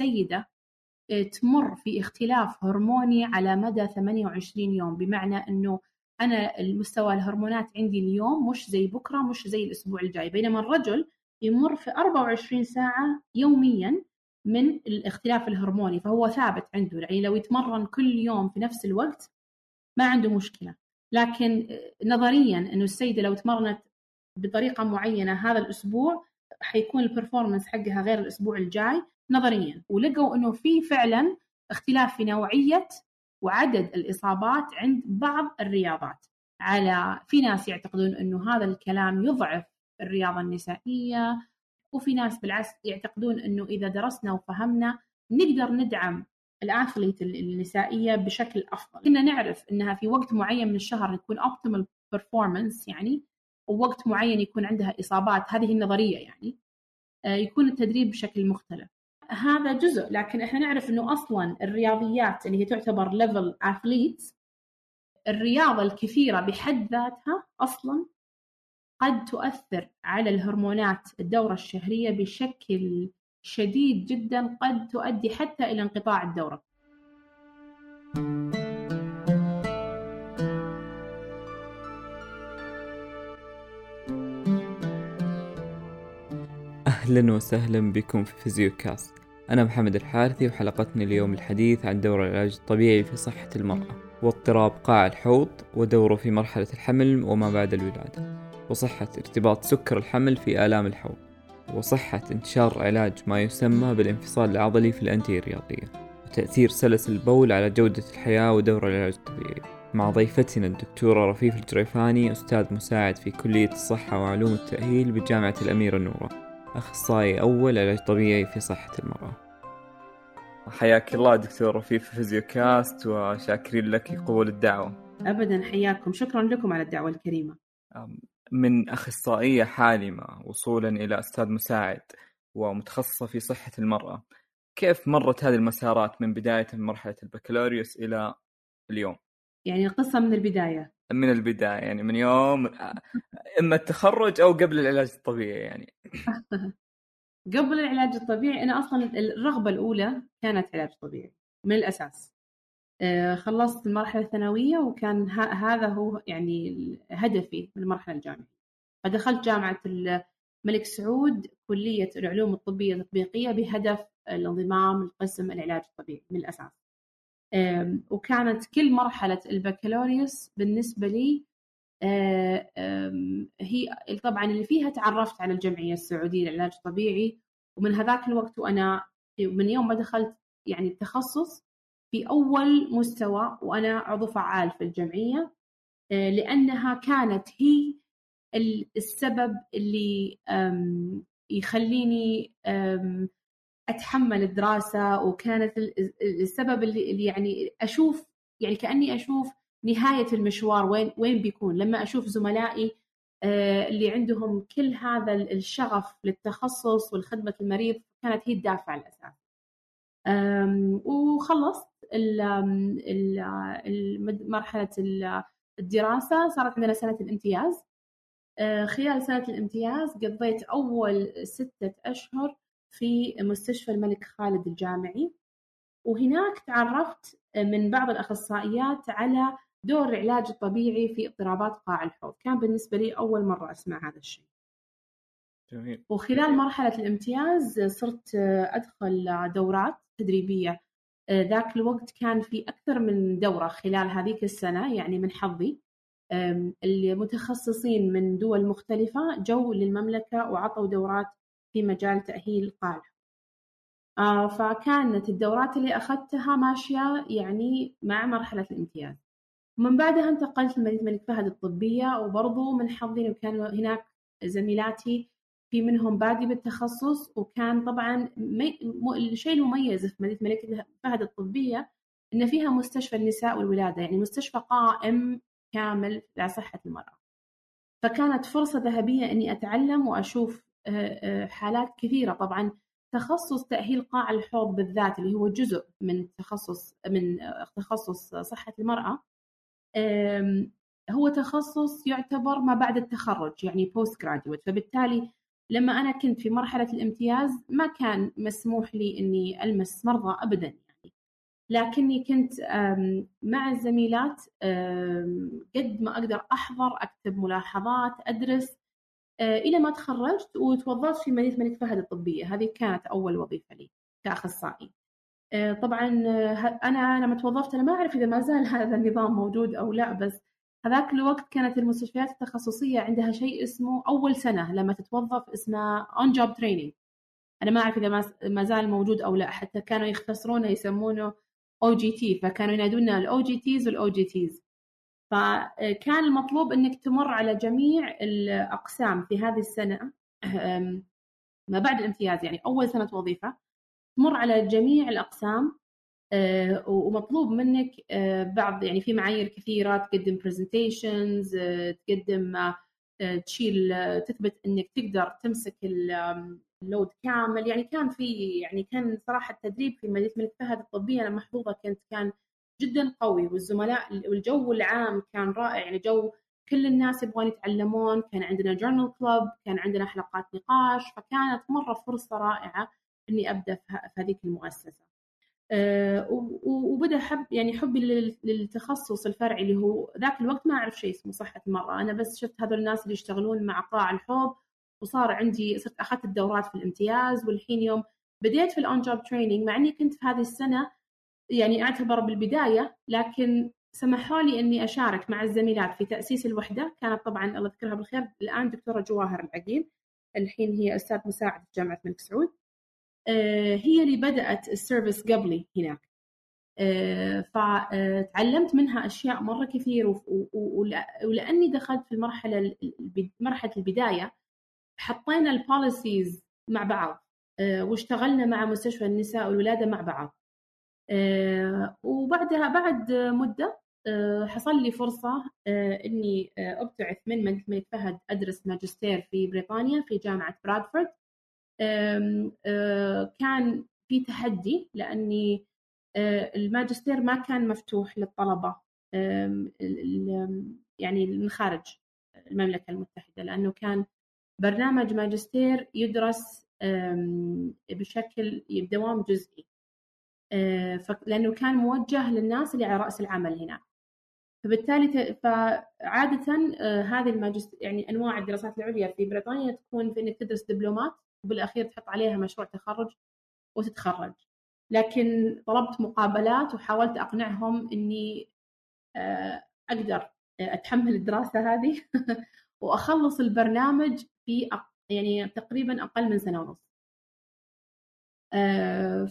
السيدة تمر في اختلاف هرموني على مدى 28 يوم بمعنى أنه أنا المستوى الهرمونات عندي اليوم مش زي بكرة مش زي الأسبوع الجاي بينما الرجل يمر في 24 ساعة يوميا من الاختلاف الهرموني فهو ثابت عنده يعني لو يتمرن كل يوم في نفس الوقت ما عنده مشكلة. لكن نظريا إنه السيدة لو تمرنت بطريقة معينة هذا الأسبوع حيكون ال performance حقها غير الأسبوع الجاي نظريا ولقوا إنه في فعلا اختلاف في نوعية وعدد الإصابات عند بعض الرياضات. على في ناس يعتقدون إنه هذا الكلام يضعف الرياضة النسائية وفي ناس بالعكس يعتقدون إنه إذا درسنا وفهمنا نقدر ندعم ال athlete النسائية بشكل أفضل. كنا نعرف إنها في وقت معين من الشهر يكون optimal performance يعني ووقت معين يكون عندها إصابات هذه النظرية يعني آه، يكون التدريب بشكل مختلف. هذا جزء لكن إحنا نعرف إنه أصلا الرياضيات اللي هي تعتبر level athletes الرياضة الكثيرة بحد ذاتها أصلا قد تؤثر على الهرمونات الدورة الشهرية بشكل شديد جدا قد تؤدي حتى إلى انقطاع الدورة. أهلا وسهلا بكم في فيزيوكاست أنا محمد الحارثي وحلقتنا اليوم الحديث عن دور العلاج الطبيعي في صحة المرأة واضطراب قاع الحوض ودوره في مرحلة الحمل وما بعد الولادة وصحة ارتباط سكر الحمل في آلام الحوض وصحة انتشار علاج ما يسمى بالانفصال العضلي في الأنتي رياضية وتأثير سلس البول على جودة الحياة ودور العلاج الطبيعي. مع ضيفتنا الدكتورة رفيف الجريفاني أستاذ مساعد في كلية الصحة وعلوم التأهيل بجامعة الأميرة نورة أخصائي أول علاج طبيعي في صحة المرأة. حياك الله دكتور رفيف في فيزيوكاست وشاكرين لك قبول الدعوة. أبدا حياكم. شكرا لكم على الدعوة الكريمة. من أخصائية حالمة وصولا إلى أستاذ مساعد ومتخصصة في صحة المرأة كيف مرت هذه المسارات من بداية مرحلة البكالوريوس إلى اليوم؟ يعني القصة من البداية. من البداية يعني من يوم إما التخرج أو قبل العلاج الطبيعي يعني. قبل العلاج الطبيعي أنا أصلا الرغبة الأولى كانت علاج طبيعي من الأساس. آه، خلصت المرحلة الثانوية وكان هذا هو يعني هدفي من المرحلة الجامعية. فدخلت جامعة الملك سعود كلية العلوم الطبية التطبيقية بهدف الانضمام لقسم العلاج الطبيعي من الأساس. وكانت كل مرحلة البكالوريوس بالنسبة لي آه، هي طبعا اللي فيها تعرفت على الجمعية السعودية للعلاج الطبيعي ومن هذاك الوقت وأنا من يوم ما دخلت يعني التخصص في أول مستوى وأنا عضو فعال في الجمعية آه، لأنها كانت هي السبب اللي يخليني أتحمل الدراسة وكانت السبب اللي يعني أشوف يعني كأني أشوف نهاية المشوار وين وين بيكون. لما أشوف زملائي آه، اللي عندهم كل هذا الشغف للتخصص والخدمة المريض كانت هي الدافع الأساسي. وخلصت مرحلة الدراسة. صارت عندنا سنة الامتياز. آه، خلال سنة الامتياز قضيت أول ستة أشهر في مستشفى الملك خالد الجامعي. وهناك تعرفت من بعض الأخصائيات على دور العلاج الطبيعي في اضطرابات قاع الحوض. كان بالنسبة لي أول مرة أسمع هذا الشيء. جميل. وخلال مرحلة الامتياز صرت أدخل دورات تدريبية. ذاك الوقت كان في أكثر من دورة خلال هذيك السنة يعني من حظي. المتخصصين من دول مختلفة جو للمملكة وعطوا دورات في مجال تأهيل القاعدة فكانت الدورات اللي أخذتها ماشية يعني مع مرحلة الامتياز ومن بعدها انتقلت لمدينة الملك فهد الطبية وبرضو من حظي إنه كان هناك زميلاتي في منهم بادي بالتخصص وكان طبعا. الشيء المميز في مدينة الملك فهد الطبية إن فيها مستشفى النساء والولادة يعني مستشفى قائم كامل لصحة المرأة فكانت فرصة ذهبية إني أتعلم وأشوف حالات كثيرة. طبعا تخصص تأهيل قاع الحوض بالذات اللي هو جزء من تخصص من آه، تخصص صحة المرأة هو تخصص يعتبر ما بعد التخرج يعني postgraduate فبالتالي لما أنا كنت في مرحلة الامتياز ما كان مسموح لي إني ألمس مرضى أبدا يعني. لكني كنت مع الزميلات قد ما أقدر أحضر أكتب ملاحظات أدرس آه، إلى ما تخرجت وتوظفت في مدينة الملك فهد الطبية. هذه كانت أول وظيفة لي كأخصائي. آه، طبعا آه، أنا لما توظفت أنا ما أعرف إذا ما زال هذا النظام موجود أو لا بس هذاك الوقت كانت المستشفيات التخصصية عندها شيء اسمه أول سنة لما تتوظف اسمه on job training. أنا ما أعرف إذا ما زال موجود أو لا. حتى كانوا يختصرونه يسمونه OJT فكانوا ينادونا ال OJTs وال OJTs فكان المطلوب إنك تمر على جميع الأقسام في هذه السنة ما بعد الامتياز يعني أول سنة وظيفة تمر على جميع الأقسام آه، ومطلوب منك آه، بعض يعني في معايير كثيرة تقدم presentations آه، تقدم تشيل تثبت إنك تقدر تمسك اللود كامل. يعني كان في يعني كان صراحة التدريب في مدينة الملك فهد الطبية أنا محظوظه كنت كان جدا قوي والزملاء والجو العام كان رائع. يعني جو كل الناس يبغون يتعلمون. كان عندنا جورنال كلوب كان عندنا حلقات نقاش. فكانت مرة فرصة رائعة إني أبدأ في هذيك المؤسسة. أه وبدأ حب يعني حبي للتخصص الفرعي اللي هو ذاك الوقت ما أعرف شيء اسمه صحة المرأة. أنا بس شفت هذول الناس اللي يشتغلون مع قاع الحوض وصار عندي صرت أخذت الدورات في الامتياز. والحين يوم بديت في ال on job training مع إني كنت في هذه السنة يعني أعتبر بالبداية لكن سمحوا لي إني أشارك مع الزميلات في تأسيس الوحدة. كانت طبعا الله يذكرها بالخير. الآن دكتورة جواهر العقيل الحين هي أستاذ مساعد في جامعة الملك سعود. آه، هي اللي بدأت ال service قبلي هناك. آه، فتعلمت منها أشياء مرة كثير ولأني دخلت في المرحلة مرحلة البداية حطينا البوليسيز مع بعض. آه، واشتغلنا مع مستشفى النساء والولادة مع بعض. وبعدها بعد مدة آه، حصل لي فرصة آه، إني أبتعث من ملك الملك فهد أدرس ماجستير في بريطانيا في جامعة برادفورد. كان في تحدي لأني الماجستير ما كان مفتوح للطلبة يعني من خارج المملكة المتحدة لأنه كان برنامج ماجستير يدرس بشكل بدوام جزئي. آه، لأنه كان موجه للناس اللي على رأس العمل هنا. فبالتالي فعادة آه، هذه الماجستير يعني أنواع الدراسات العليا في بريطانيا تكون في إنك تدرس دبلومات وبالأخير تحط عليها مشروع تخرج وتتخرج. لكن طلبت مقابلات وحاولت أقنعهم إني آه، أقدر أتحمل الدراسة هذه وأخلص البرنامج في يعني تقريبا أقل من سنة ونص.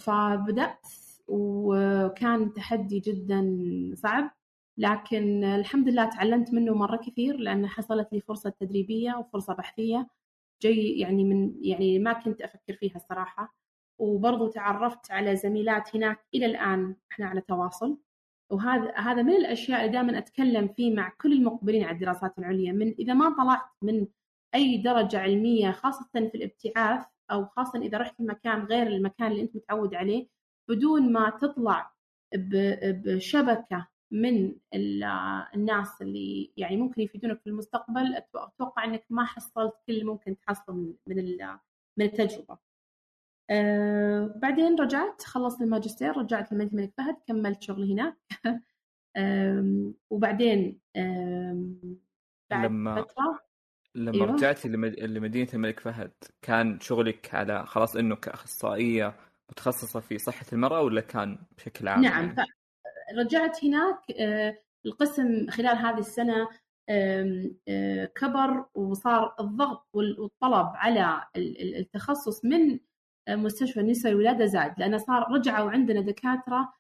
فبدأت وكان تحدي جدا صعب لكن الحمد لله تعلمت منه مرة كثير لأن حصلت لي فرصة تدريبية وفرصة بحثية. جاي يعني من يعني ما كنت أفكر فيها الصراحة. وبرضو تعرفت على زميلات هناك إلى الآن إحنا على تواصل. وهذا هذا من الأشياء اللي دائما أتكلم فيه مع كل المقبلين على الدراسات العليا من إذا ما طلعت من أي درجة علمية خاصة في الابتعاث أو خاصة إذا رحت مكان غير المكان اللي أنت متعود عليه بدون ما تطلع بشبكة من الناس اللي يعني ممكن يفيدونك في المستقبل أتوقع إنك ما حصلت كل اللي ممكن تحصله من من من التجربة. أه بعدين رجعت خلصت الماجستير رجعت لمدينه الملك فهد كملت شغلي هناك وبعدين بعد لما فترة لما أيوة. رجعتي لمدينة الملك فهد كان شغلك على خلاص إنه كأخصائية متخصصة في صحة المرأة ولا كان بشكل عام؟ نعم يعني؟ رجعت هناك آه، القسم خلال هذه السنة آه، كبر وصار الضغط والطلب على التخصص من مستشفى النساء والولادة زاد لأنه صار رجعوا عندنا دكاترة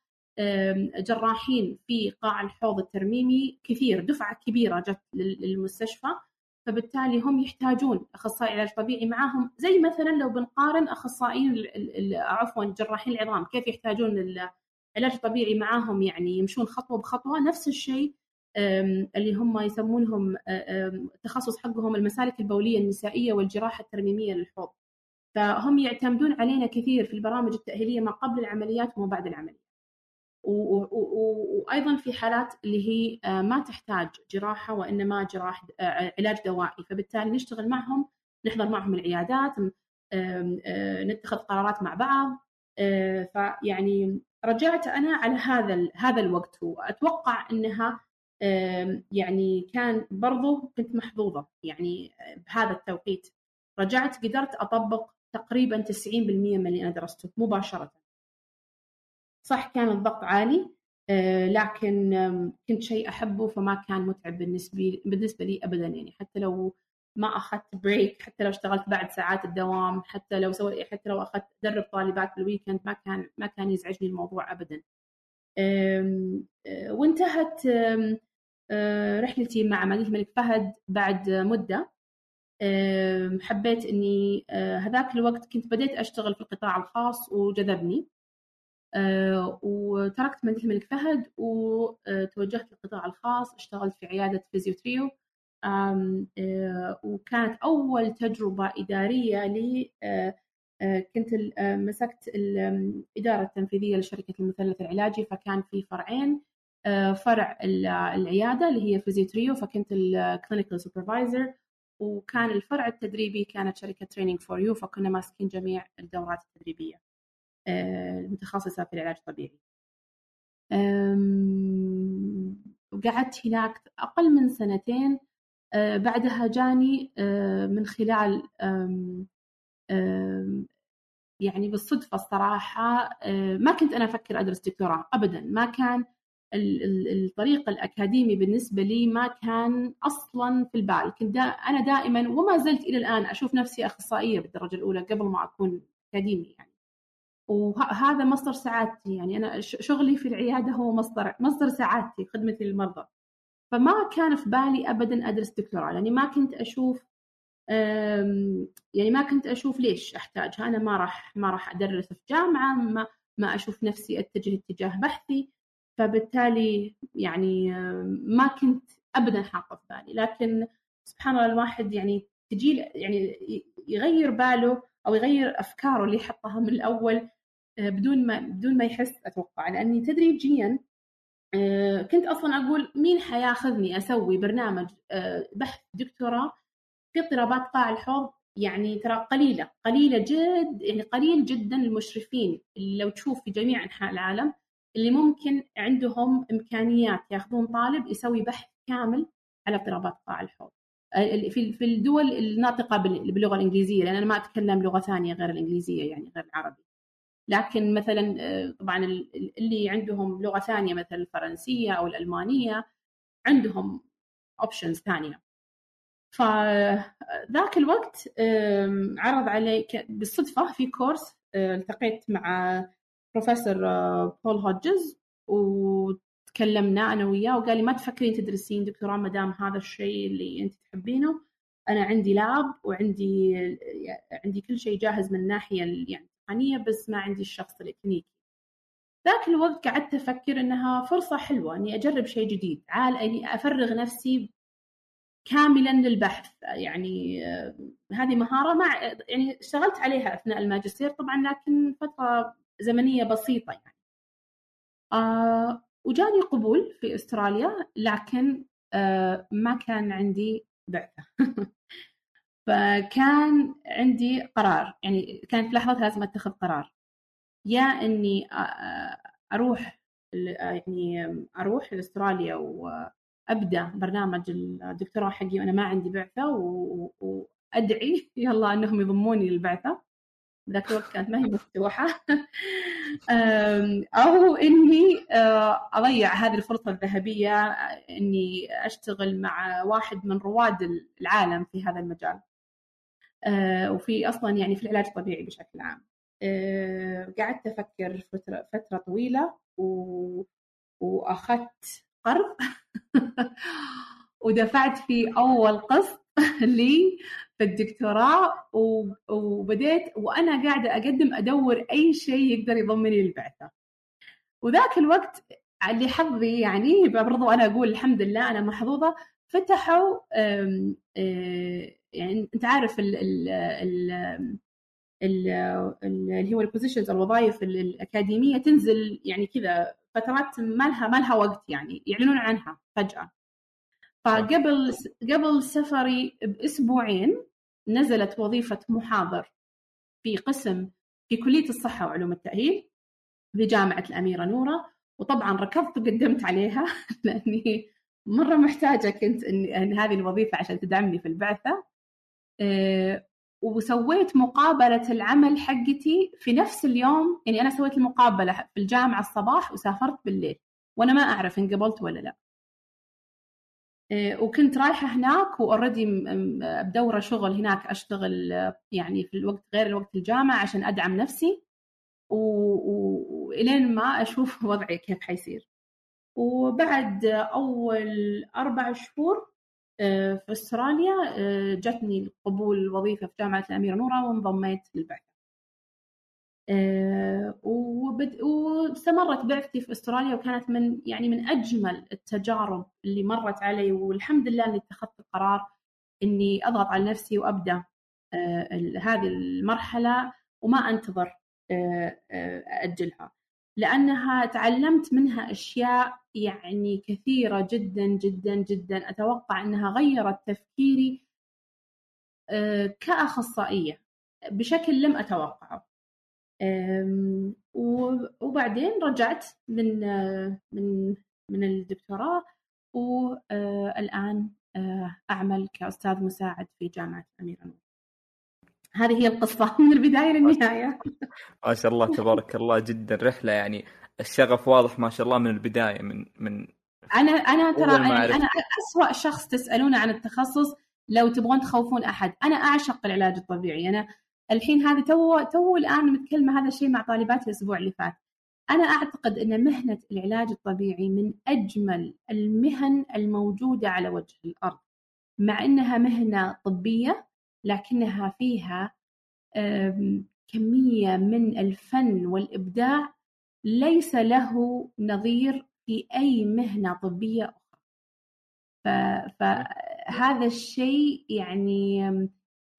جراحين في قاع الحوض الترميمي كثير دفعة كبيرة جت للمستشفى فبالتالي هم يحتاجون أخصائي علاج طبيعي معاهم زي مثلا لو بنقارن أخصائيين عفوا جراحين العظام كيف يحتاجون العلاج الطبيعي معاهم يعني يمشون خطوة بخطوة؟ نفس الشيء اللي هم يسمونهم التخصص حقهم المسالك البولية النسائية والجراحة الترميمية للحوض. فهم يعتمدون علينا كثير في البرامج التأهيلية ما قبل العمليات وما بعد العمليات وأيضا في حالات اللي هي آه، ما تحتاج جراحة وإنما جراح آه، علاج دوائي. فبالتالي نشتغل معهم نحضر معهم العيادات نتخذ قرارات مع بعض. فيعني رجعت أنا على هذا هذا الوقت. وأتوقع إنها يعني كان برضو كنت محظوظة. يعني بهذا التوقيت. رجعت قدرت أطبق تقريبا 90% من اللي أنا درسته مباشرة. صح كان الضغط عالي لكن كنت شيء أحبه فما كان متعب بالنسبة بالنسبة لي ابدا يعني. حتى لو ما أخذت break حتى لو اشتغلت بعد ساعات الدوام حتى لو سوي حتى لو أخذت أدرب طالبات بال weekend ما كان ما كان يزعجني الموضوع ابدا. وانتهت رحلتي مع مدينة الملك فهد بعد مدة. حبيت إني هذاك الوقت كنت بديت أشتغل في القطاع الخاص وجذبني. وتركت مدينة الملك فهد وتوجهت للقطاع الخاص اشتغلت في عيادة فيزيوتريو وكانت أول تجربة إدارية لي كنت مسكت الإدارة التنفيذية لشركة المثلث العلاجي فكان في فرعين فرع العيادة اللي هي فيزيوتريو فكنت ال clinical supervisor وكان الفرع التدريبي كانت شركة Training For You فكنا ماسكين جميع الدورات التدريبية. المتخصصة في العلاج الطبيعي. وقعدت هناك أقل من سنتين بعدها جاني من خلال يعني بالصدفة الصراحة ما كنت أنا أفكر أدرس دكتوراه أبدا. ما كان الطريق الأكاديمي بالنسبة لي ما كان أصلا في البال. كنت دا أنا دائما وما زلت إلى الآن أشوف نفسي أخصائية بالدرجة الأولى قبل ما أكون أكاديمي يعني وهذا مصدر سعادتي. يعني أنا شغلي في العيادة هو مصدر مصدر سعادتي خدمتي للمرضى فما كان في بالي أبدا أدرس دكتوراه. لأني ما كنت أشوف يعني ما كنت أشوف ليش أحتاجها. أنا ما راح ما راح أدرس في جامعة ما ما أشوف نفسي أتجه اتجاه بحثي. فبالتالي يعني ما كنت ابدا حاطة في بالي. لكن سبحان الله الواحد يعني تجي يعني يغير باله أو يغير أفكاره اللي حطها من الأول بدون ما بدون ما يحس أتوقع. لأني تدريجيا كنت أصلا أقول مين حياخذني أسوي برنامج بحث دكتوراه في اضطرابات قاع الحوض؟ يعني ترى قليلة قليلة جد يعني قليل جدا المشرفين اللي لو تشوف في جميع أنحاء العالم اللي ممكن عندهم إمكانيات ياخذون طالب يسوي بحث كامل على اضطرابات قاع الحوض. في في الدول الناطقة باللغة الإنجليزية لأن أنا ما أتكلم لغة ثانية غير الإنجليزية يعني غير العربي. لكن مثلا طبعا اللي عندهم لغة ثانية مثل الفرنسية أو الألمانية عندهم options ثانية. فذاك الوقت عرض علي بالصدفة في course التقيت مع بروفيسور بول هودجز وتكلمنا أنا وياه وقال لي ما تفكرين تدرسين دكتوراه ما دام هذا الشيء اللي أنت تحبينه. أنا عندي lab وعندي عندي كل شيء جاهز من الناحيه يعني التقنيه بس ما عندي الشخص الكلينيكي ذاك الوقت قعدت أفكر إنها فرصة حلوة إني أجرب شيء جديد. عال إني أفرغ نفسي كاملا للبحث. يعني هذه مهارة مع يعني اشتغلت عليها أثناء الماجستير طبعا لكن فترة زمنية بسيطة يعني. آه وجاني قبول في أستراليا لكن آه ما كان عندي بعثة. فكان عندي قرار. يعني كانت لحظه لازم أتخذ قرار. يا إني أروح يعني أروح لأستراليا وأبدأ برنامج الدكتوراه حقي وأنا ما عندي بعثة وأدعي يلا إنهم يضموني للبعثة. ذاك الوقت كانت ما هي مفتوحة. أو إني آه، أضيع هذه الفرصة الذهبية إني أشتغل مع واحد من رواد العالم في هذا المجال. وفي أصلا يعني في العلاج الطبيعي بشكل عام. آه، قعدت أفكر فترة, فترة طويلة و... وأخذت قرض ودفعت فيه أول قسط لي في الدكتوراه وبديت وأنا قاعدة أقدم أدور أي شيء يقدر يضمني للبعثة. وذاك الوقت لحظي يعني برضو أنا أقول الحمد لله أنا محظوظة فتحوا يعني أنت عارف ال ال اللي هو البوزيشنز الوظائف الأكاديمية تنزل يعني كذا فترات ما لها ما لها وقت يعني يعلنون عنها فجأة. فقبل قبل سفري بأسبوعين نزلت وظيفة محاضر في قسم في كلية الصحة وعلوم التأهيل في جامعة الأميرة نورة وطبعا ركضت وقدمت عليها لأني مرة محتاجة كنت إن هذه الوظيفة عشان تدعمني في البعثة. أه وسويت مقابلة العمل حقتي في نفس اليوم. يعني أنا سويت المقابلة في الجامعة الصباح وسافرت بالليل. وأنا ما أعرف إن قبلت ولا لا. أه وكنت رايحة هناك وأوريدي بدورة شغل هناك أشتغل يعني في الوقت غير الوقت الجامعة عشان أدعم نفسي. وإلين ما أشوف وضعي كيف حيصير. وبعد أول أربع شهور آه، في أستراليا آه، جتني قبول الوظيفة في جامعة الأميرة نورة وانضميت للبعثة. آه، واستمرت بعثتي في أستراليا وكانت من يعني من أجمل التجارب اللي مرت علي والحمد لله إني اتخذت القرار إني أضغط على نفسي وأبدأ هذه المرحلة وما أنتظر اجلها لأنها تعلمت منها أشياء يعني كثيرة جدا جدا جدا. أتوقع إنها غيرت تفكيري آه، كأخصائية. بشكل لم أتوقعه. وبعدين رجعت من من من الدكتوراه والان آه، أعمل كأستاذ مساعد في جامعة الاميره نور هذه هي القصة من البداية للنهاية. ما شاء الله تبارك الله جدا رحلة يعني. الشغف واضح ما شاء الله من البداية من من أنا أنا ترى أنا, أنا أسوأ شخص تسألونه عن التخصص لو تبغون تخوفون أحد. أنا أعشق العلاج الطبيعي. أنا الحين هذه تو تو الآن متكلمة هذا الشيء مع طالبات الأسبوع اللي فات. أنا أعتقد أن مهنة العلاج الطبيعي من أجمل المهن الموجودة على وجه الأرض مع أنها مهنة طبية لكنها فيها كمية من الفن والإبداع ليس له نظير في أي مهنة طبية أخرى. فهذا الشيء يعني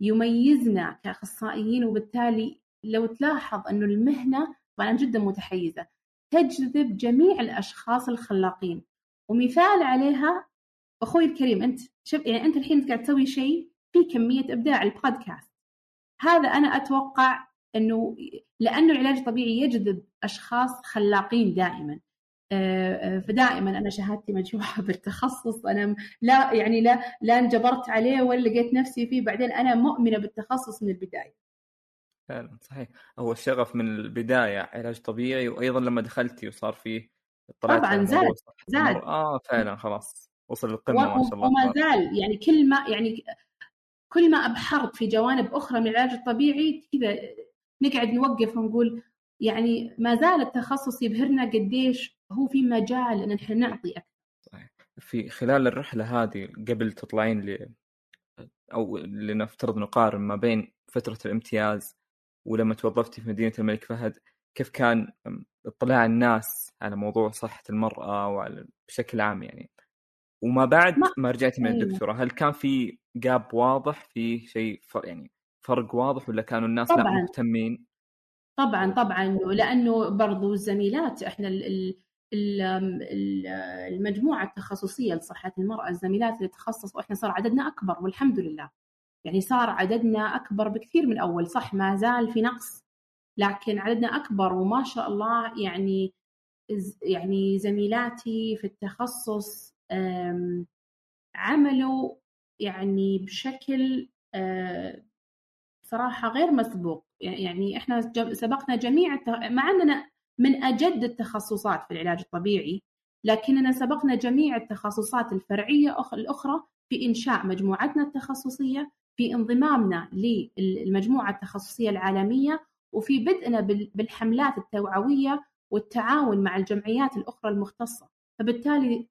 يميزنا كأخصائيين وبالتالي لو تلاحظ أنه المهنة طبعا جدا متحيزة تجذب جميع الأشخاص الخلاقين. ومثال عليها أخوي الكريم أنت شوف يعني أنت الحين قاعد تسوي شيء في كمية إبداع البودكاست. هذا أنا أتوقع إنه لأنه العلاج الطبيعي يجذب أشخاص خلاقين دائما. آه، آه، فدائما أنا شهادتي مجروحه بالتخصص. أنا لا يعني لا لا انجبرت عليه ولا لقيت نفسي فيه. بعدين أنا مؤمنة بالتخصص من البداية. فعلا صحيح. هو الشغف من البداية علاج طبيعي وأيضا لما دخلتي وصار فيه طبعا زاد زاد. آه فعلا خلاص. وصل للقمة ما شاء الله وما زال يعني كل ما يعني كل ما ابحرت في جوانب أخرى من العلاج الطبيعي كذا نقعد نوقف ونقول يعني ما زال التخصص يبهرنا قديش هو في مجال إن إحنا نعطي أكثر. صحيح. في خلال الرحلة هذه قبل تطلعين ل أو لنفترض نقارن ما بين فترة الامتياز ولما توظفتي في مدينة الملك فهد كيف كان اطلاع الناس على موضوع صحة المرأة وعلى بشكل عام يعني وما بعد ما, ما رجعتي من أيوه. الدكتوراه هل كان في جاب واضح في شيء يعني فرق واضح ولا كانوا الناس طبعا. لا مهتمين طبعا طبعا لأنه برضو الزميلات إحنا المجموعة التخصصية لصحة المرأة الزميلات اللي تخصصوا إحنا صار عددنا أكبر والحمد لله يعني صار عددنا أكبر بكثير من اول صح ما زال في نقص لكن عددنا أكبر وما شاء الله يعني يعني زميلاتي في التخصص عملوا يعني بشكل صراحة غير مسبوق. يعني إحنا سبقنا جميع مع أننا من أجد التخصصات في العلاج الطبيعي لكننا سبقنا جميع التخصصات الفرعية الأخرى في إنشاء مجموعتنا التخصصية في انضمامنا للمجموعة التخصصية العالمية وفي بدءنا بالحملات التوعوية والتعاون مع الجمعيات الأخرى المختصة. فبالتالي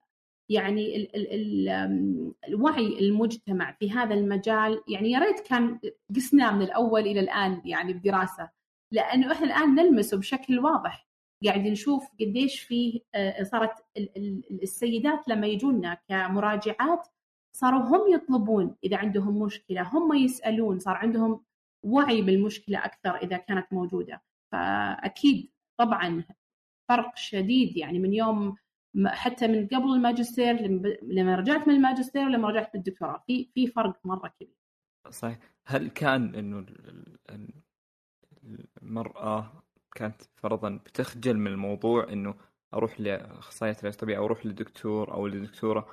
يعني ال ال ال الوعي المجتمع في هذا المجال يعني يا ريت كان قسناه من الأول إلى الآن يعني بدراسة لأنه إحنا الآن نلمسه بشكل واضح. قاعد نشوف قديش في آه، صارت السيدات لما يجونا كمراجعات صاروا هم يطلبون إذا عندهم مشكلة هم يسألون صار عندهم وعي بالمشكلة أكثر إذا كانت موجودة. فأكيد طبعا فرق شديد يعني من يوم حتى من قبل الماجستير لما رجعت من الماجستير ولما رجعت من الدكتوراه. في في فرق مرة كبير. صحيح. هل كان إنه المرأة كانت فرضا بتخجل من الموضوع إنه أروح لاخصائية علاج طبيعي أو أروح لدكتور أو لدكتورة؟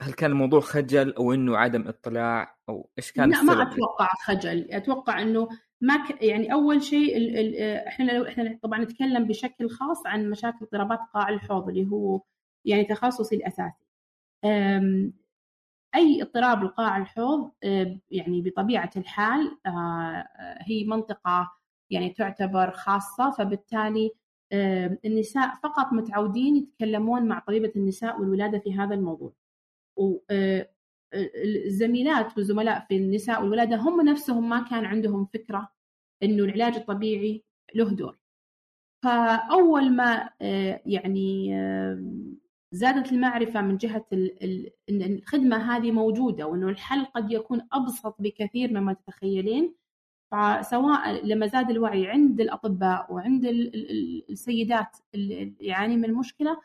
هل كان الموضوع خجل أو إنه عدم اطلاع أو إيش كان لا ما أتوقع خجل. أتوقع إنه ما ك... يعني أول شيء ال... ال... إحنا لو إحنا طبعا نتكلم بشكل خاص عن مشاكل اضطرابات قاع الحوض اللي هو يعني تخصصي الأساسي. أم... أي اضطراب القاع الحوض يعني بطبيعة الحال هي منطقة يعني تعتبر خاصة فبالتالي النساء فقط متعودين يتكلمون مع طبيبة النساء والولادة في هذا الموضوع. الزميلات والزملاء في النساء والولادة هم نفسهم ما كان عندهم فكرة إنه العلاج الطبيعي له دور. فأول ما يعني زادت المعرفة من جهة أن الخدمة هذه موجودة وأنه الحل قد يكون أبسط بكثير مما تتخيلين فسواء لما زاد الوعي عند الأطباء وعند السيدات اللي يعاني من المشكلة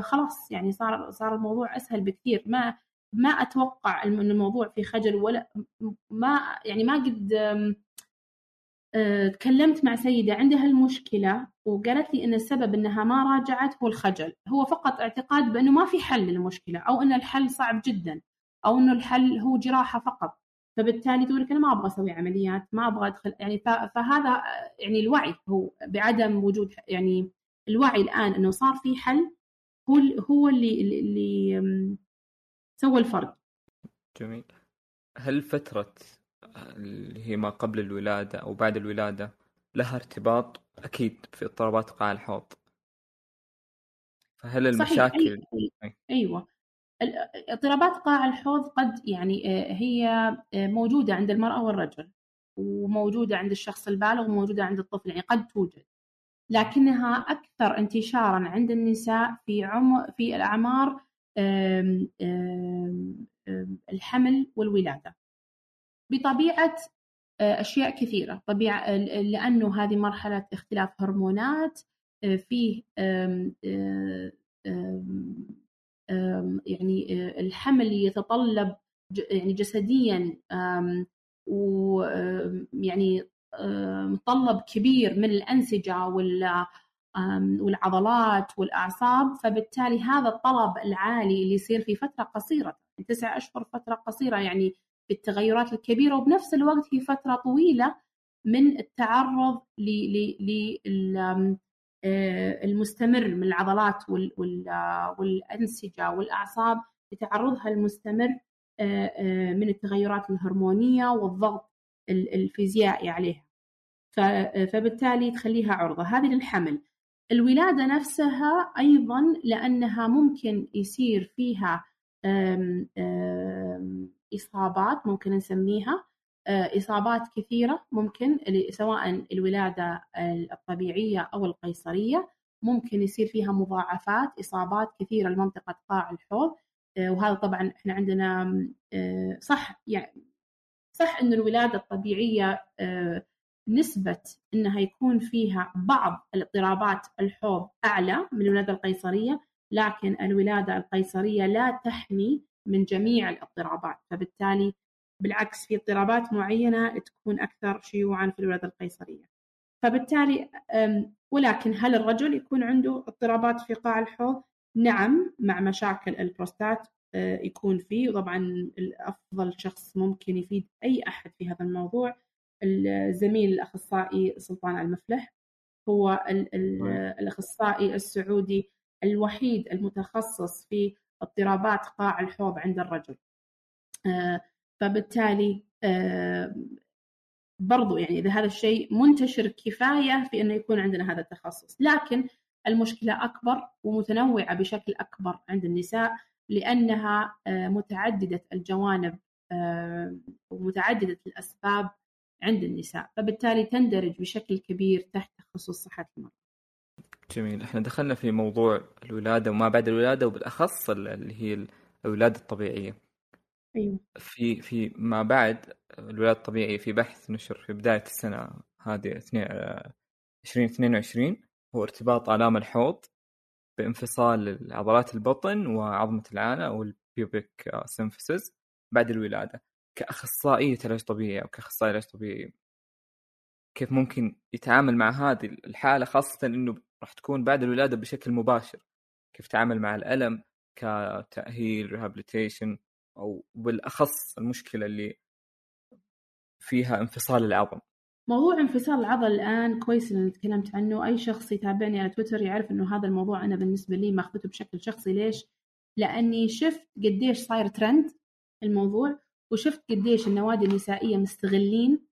خلاص يعني صار صار الموضوع أسهل بكثير. ما ما أتوقع أن الموضوع في خجل ولا ما يعني ما قد تكلمت مع سيدة عندها المشكلة وقالت لي أن السبب أنها ما راجعت هو الخجل. هو فقط اعتقاد بأنه ما في حل للمشكلة أو أن الحل صعب جدا أو أنه الحل هو جراحة فقط. فبالتالي تقول لك أنا ما أبغى أسوي عمليات ما أبغى أدخل يعني فهذا يعني الوعي هو بعدم وجود يعني الوعي الآن أنه صار في حل هو هو اللي اللي سوى الفرق. جميل. هل فترة اللي هي ما قبل الولادة أو بعد الولادة لها ارتباط؟ أكيد في اضطرابات قاع الحوض. فهل المشاكل صحيح. أيوة. اضطرابات قاع الحوض قد يعني آه، هي آه، موجودة عند المرأة والرجل وموجودة عند الشخص البالغ وموجودة عند الطفل يعني قد توجد. لكنها أكثر انتشارا عند النساء في عمر في الأعمار الحمل والولادة. بطبيعة آه، أشياء كثيرة. طبيعة لأنه هذه مرحلة اختلاف هرمونات آه، فيه يعني آه، الحمل يتطلب يعني جسديا ويعني متطلب كبير من الأنسجة والعضلات والأعصاب فبالتالي هذا الطلب العالي اللي يصير في فترة قصيرة تسع أشهر فترة قصيرة يعني بالتغيرات الكبيرة وبنفس الوقت هي فترة طويلة من التعرض للمستمر آه، من العضلات والأنسجة والأعصاب لتعرضها المستمر آه، آه، من التغيرات الهرمونية والضغط الفيزيائي عليها. فبالتالي تخليها عرضة. هذه للحمل. الولادة نفسها أيضا لأنها ممكن يصير فيها إصابات ممكن نسميها آه، إصابات كثيرة ممكن سواء الولادة الطبيعية أو القيصرية ممكن يصير فيها مضاعفات إصابات كثيرة لمنطقة قاع الحوض آه، وهذا طبعا إحنا عندنا آه، صح يعني صح أن الولادة الطبيعية نسبة أنها يكون فيها بعض الاضطرابات الحوض أعلى من الولادة القيصرية لكن الولادة القيصرية لا تحمي من جميع الاضطرابات. فبالتالي بالعكس في اضطرابات معينة تكون أكثر شيوعا في الولادة القيصرية. فبالتالي ولكن هل الرجل يكون عنده اضطرابات في قاع الحوض؟ نعم مع مشاكل البروستات أه، يكون فيه. وطبعا الأفضل شخص ممكن يفيد أي أحد في هذا الموضوع. الزميل الأخصائي سلطان المفلح هو الأخصائي السعودي الوحيد المتخصص في اضطرابات قاع الحوض عند الرجل. آه، فبالتالي آه، برضو يعني إذا هذا الشيء منتشر كفاية في أنه يكون عندنا هذا التخصص. لكن المشكلة أكبر ومتنوعة بشكل أكبر عند النساء لأنها آه، متعددة الجوانب ومتعددة الأسباب عند النساء فبالتالي تندرج بشكل كبير تحت تخصص صحة المرأة. جميل. إحنا دخلنا في موضوع الولادة وما بعد الولادة وبالأخص اللي هي الولادة الطبيعية. أيوة. في في ما بعد الولادة الطبيعية في بحث نشر في بداية السنة هذه 2022 هو ارتباط آلام الحوض بانفصال عضلات البطن وعظمة العانة أو ال pubic symphysis بعد الولادة. كاخصائيه علاج طبيعي أو كأخصائي علاج طبيعي كيف ممكن يتعامل مع هذه الحالة خاصة إنه راح تكون بعد الولادة بشكل مباشر. كيف يتعامل مع الألم كتأهيل ريهابليتيشن أو بالأخص المشكلة اللي فيها انفصال العظم. موضوع انفصال العضل الآن كويس إن تكلمت عنه. أي شخص يتابعني على تويتر يعرف إنه هذا الموضوع أنا بالنسبة لي ماخذته بشكل شخصي. ليش؟ لأني شفت قديش صاير ترند الموضوع. وشفت قديش النوادي النسائية مستغلين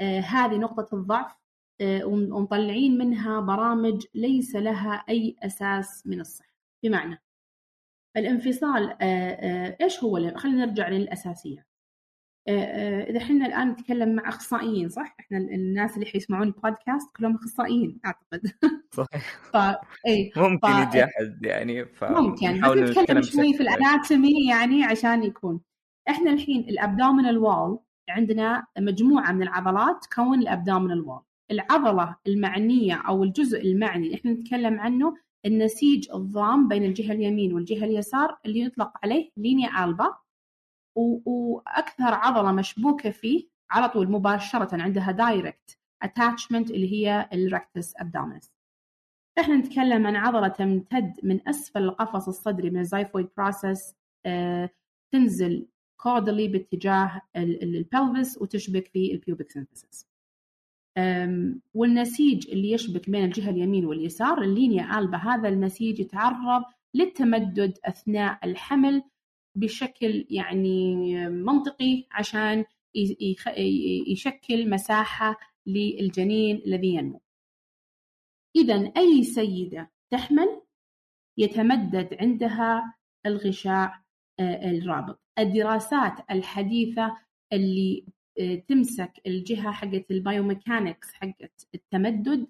آه هذه نقطة الضعف آه ومطلعين منها برامج ليس لها أي أساس من الصحة. بمعنى الانفصال آه إيش هو خلينا نرجع للأساسيات آه، إذا إحنا الآن نتكلم مع أخصائيين صح؟ إحنا الناس اللي حيسمعون البودكاست كلهم أخصائيين أعتقد. صحيح. ف... اي ممكن ف... يجي أحد يعني ف... ممكن بس نتكلم شوي في ال anatomy يعني عشان يكون. إحنا الحين ال abdominal wall عندنا مجموعة من العضلات تكون ال abdominal wall العضلة المعنية أو الجزء المعني إحنا نتكلم عنه النسيج الضام بين الجهة اليمين والجهة اليسار اللي يطلق عليه linea alba. وأكثر عضلة مشبوكة فيه على طول مباشرة عندها direct attachment اللي هي ال rectus abdominis إحنا نتكلم عن عضلة تمتد من أسفل القفص الصدري من ال xiphoid process آه، تنزل caudally باتجاه ال pelvis وتشبك في ال pubic symphysis والنسيج اللي يشبك بين الجهة اليمين واليسار ال linea alba هذا النسيج يتعرض للتمدد أثناء الحمل بشكل يعني منطقي عشان يشكل مساحة للجنين الذي ينمو. إذا أي سيدة تحمل يتمدد عندها الغشاء الرابط الدراسات الحديثة اللي آه، تمسك الجهة حقت ال biomechanics حقت التمدد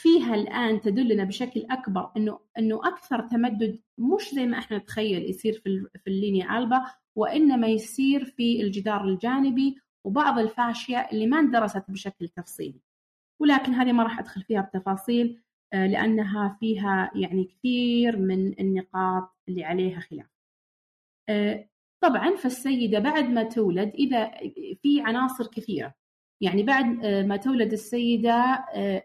فيها الآن تدلنا بشكل أكبر إنه إنه أكثر تمدد مش زي ما إحنا نتخيل يصير في في ال linea alba وإنما يصير في الجدار الجانبي وبعض ال fascia اللي ما اندرست بشكل تفصيلي ولكن هذه ما راح أدخل فيها بتفاصيل آه، لأنها فيها يعني كثير من النقاط اللي عليها خلاف. آه، طبعا فالسيدة بعد ما تولد إذا في عناصر كثيرة يعني بعد آه، ما تولد السيدة آه،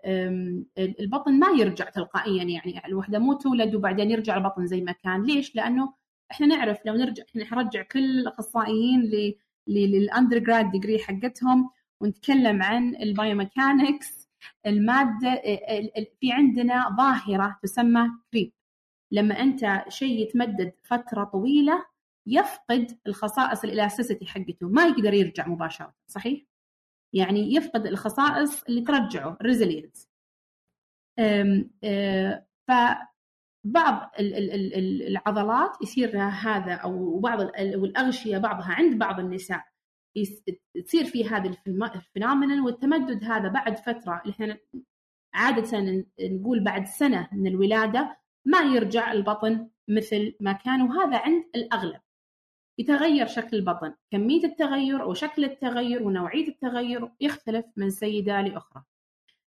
البطن ما يرجع تلقائيا يعني الوحدة مو تولد وبعدين يرجع البطن زي ما كان ليش؟ لأنه إحنا نعرف لو نرجع إحنا حنرجع كل الأخصائيين لل undergrad degree حقتهم ونتكلم عن ال biomechanics المادة آه، في عندنا ظاهرة تسمى creep لما أنت شيء يتمدد فترة طويلة يفقد الخصائص ال elasticity حقته ما يقدر يرجع مباشرة صحيح؟ يعني يفقد الخصائص اللي ترجعه resilience آه، فبعض العضلات يصير هذا أو بعض الاغشيه بعضها عند بعض النساء تصير في هذه الفينومينال والتمدد هذا بعد فترة إحنا عادة نقول بعد سنة من الولادة ما يرجع البطن مثل ما كان وهذا عند الأغلب يتغير شكل البطن. كمية التغير أو شكل التغير ونوعية التغير يختلف من سيدة لأخرى.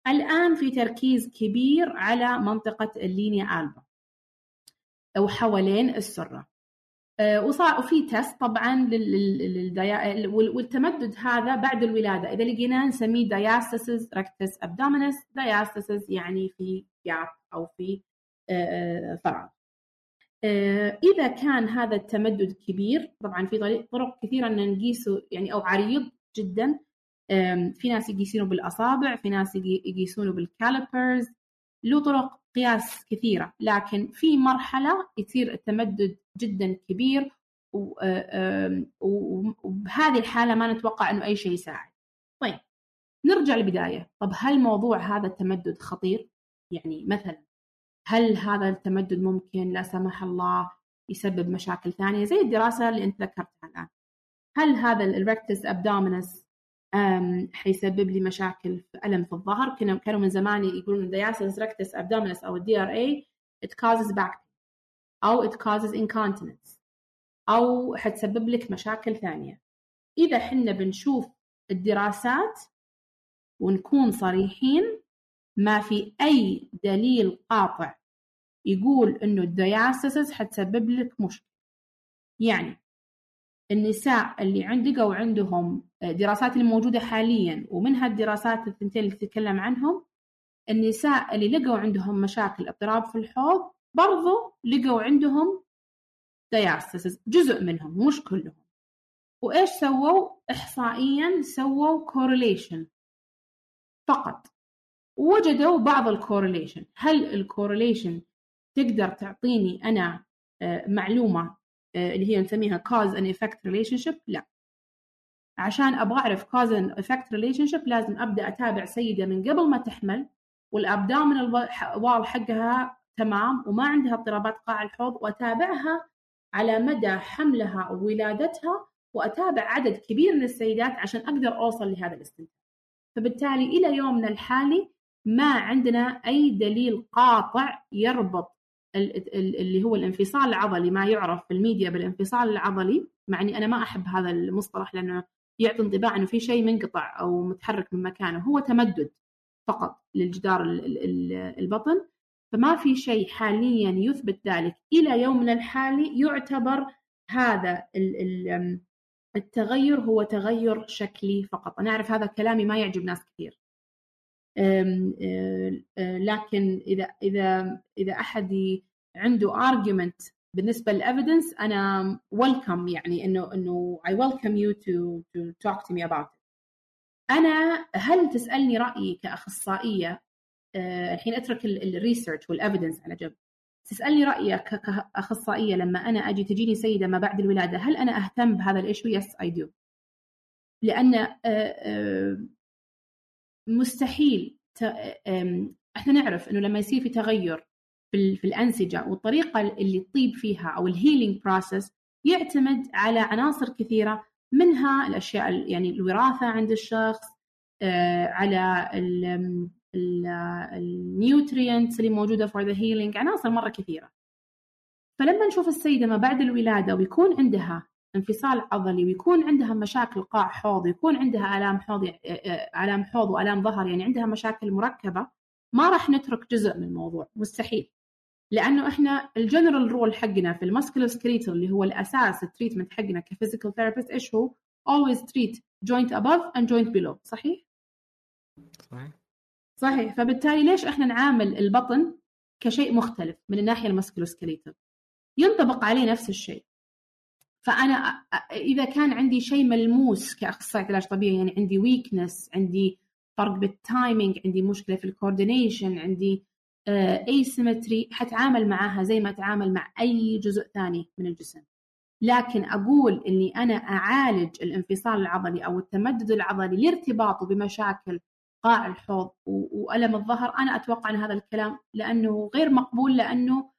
الآن في تركيز كبير على منطقة اللينيا ألبا أو حوالين السرة. آه، وفي test طبعا والتمدد هذا بعد الولادة. إذا لقيناه نسميه diastasis rectus abdominis diastasis يعني في gap أو في آه، آه، فراغ آه، إذا كان هذا التمدد كبير طبعا في طرق كثيرة أن نقيسه يعني أو عريض جدا. في ناس يقيسونه بالأصابع في ناس يقيسونه بال calipers له طرق قياس كثيرة لكن في مرحلة يصير التمدد جدا كبير آه، وبهذه الحالة ما نتوقع أنه أي شيء يساعد. طيب نرجع للبداية. طب هل موضوع هذا التمدد خطير؟ يعني مثلا هل هذا التمدد ممكن لا سمح الله يسبب مشاكل ثانية؟ زي الدراسة اللي أنت ذكرتها الآن. هل هذا ال rectus abdominis حيسبب لي مشاكل في ألم في الظهر؟ كانوا كانوا من زمان يقولون diastasis rectus abdominis أو ال DRA it causes back أو it causes incontinence. أو حتسبب لك مشاكل ثانية. إذا حنا بنشوف الدراسات ونكون صريحين ما في أي دليل قاطع يقول إنه الدياسيسز حتسبب لك مشكلة. يعني النساء اللي عند لقوا عندهم دراسات الموجودة حاليا ومنها الدراسات الثنتين اللي تتكلم عنهم النساء اللي لقوا عندهم مشاكل اضطراب في الحوض برضو لقوا عندهم diastasis جزء منهم مش كلهم. وإيش سووا؟ احصائيا سووا correlation فقط. وجدوا بعض ال correlation هل ال correlation تقدر تعطيني أنا آه، معلومة آه، اللي هي نسميها cause and effect relationship لا. عشان أبغى أعرف cause and effect relationship لازم أبدأ أتابع سيدة من قبل ما تحمل وال abdominal wall حقها تمام وما عندها اضطرابات قاع الحوض وأتابعها على مدى حملها وولادتها وأتابع عدد كبير من السيدات عشان أقدر أوصل لهذا الاستنتاج. فبالتالي إلى يومنا الحالي ما عندنا أي دليل قاطع يربط اللي هو الانفصال العضلي ما يعرف في الميديا بالانفصال العضلي مع إني أنا ما أحب هذا المصطلح لأنه يعطي انطباع إنه في شيء منقطع أو متحرك من مكانه هو تمدد فقط للجدار البطن. فما في شيء حاليا يثبت ذلك. إلى يومنا الحالي يعتبر هذا التغير هو تغير شكلي فقط. أنا أعرف هذا كلامي ما يعجب ناس كثير. لكن إذا إذا إذا أحد عنده argument بالنسبة للايفيدنس أنا ويلكم يعني إنه إنه welcome you to to talk to me about it. أنا هل تسألني رأيي كأخصائية؟ آه، الحين أترك ال research وال evidence على جنب. تسألني رايك كأخصائية لما أنا أجي تجيني سيدة ما بعد الولادة هل أنا أهتم بهذا ال issue yes I do لأن آه، آه، مستحيل إحنا نعرف إنه لما يصير في تغير في, الأنسجة والطريقة اللي تطيب فيها أو ال healing process يعتمد على عناصر كثيرة منها الأشياء يعني الوراثة عند الشخص على ال nutrients اللي موجودة for the healing عناصر مرة كثيرة. فلما نشوف السيدة ما بعد الولادة ويكون عندها انفصال عضلي ويكون عندها مشاكل قاع حوض ويكون عندها آلام حوض آلام حوض وآلام ظهر يعني عندها مشاكل مركبة ما راح نترك جزء من الموضوع مستحيل. لأنه إحنا ال general rule حقنا في ال musculoskeletal اللي هو الأساس ال treatment حقنا ك physical therapist إيش هو؟ always treat joint above and joint below صحيح؟ صحيح. صحيح. فبالتالي ليش إحنا نعامل البطن كشيء مختلف من الناحية ال musculoskeletal ينطبق عليه نفس الشيء. فأنا إذا كان عندي شيء ملموس كأخصائي علاج طبيعي يعني عندي weakness عندي فرق بال timing عندي مشكلة في ال coordination عندي asymmetry حتعامل معها زي ما أتعامل مع أي جزء ثاني من الجسم. لكن أقول إني أنا أعالج الانفصال العضلي أو التمدد العضلي لارتباطه بمشاكل قاع الحوض وألم الظهر أنا أتوقع إن هذا الكلام لأنه غير مقبول لأنه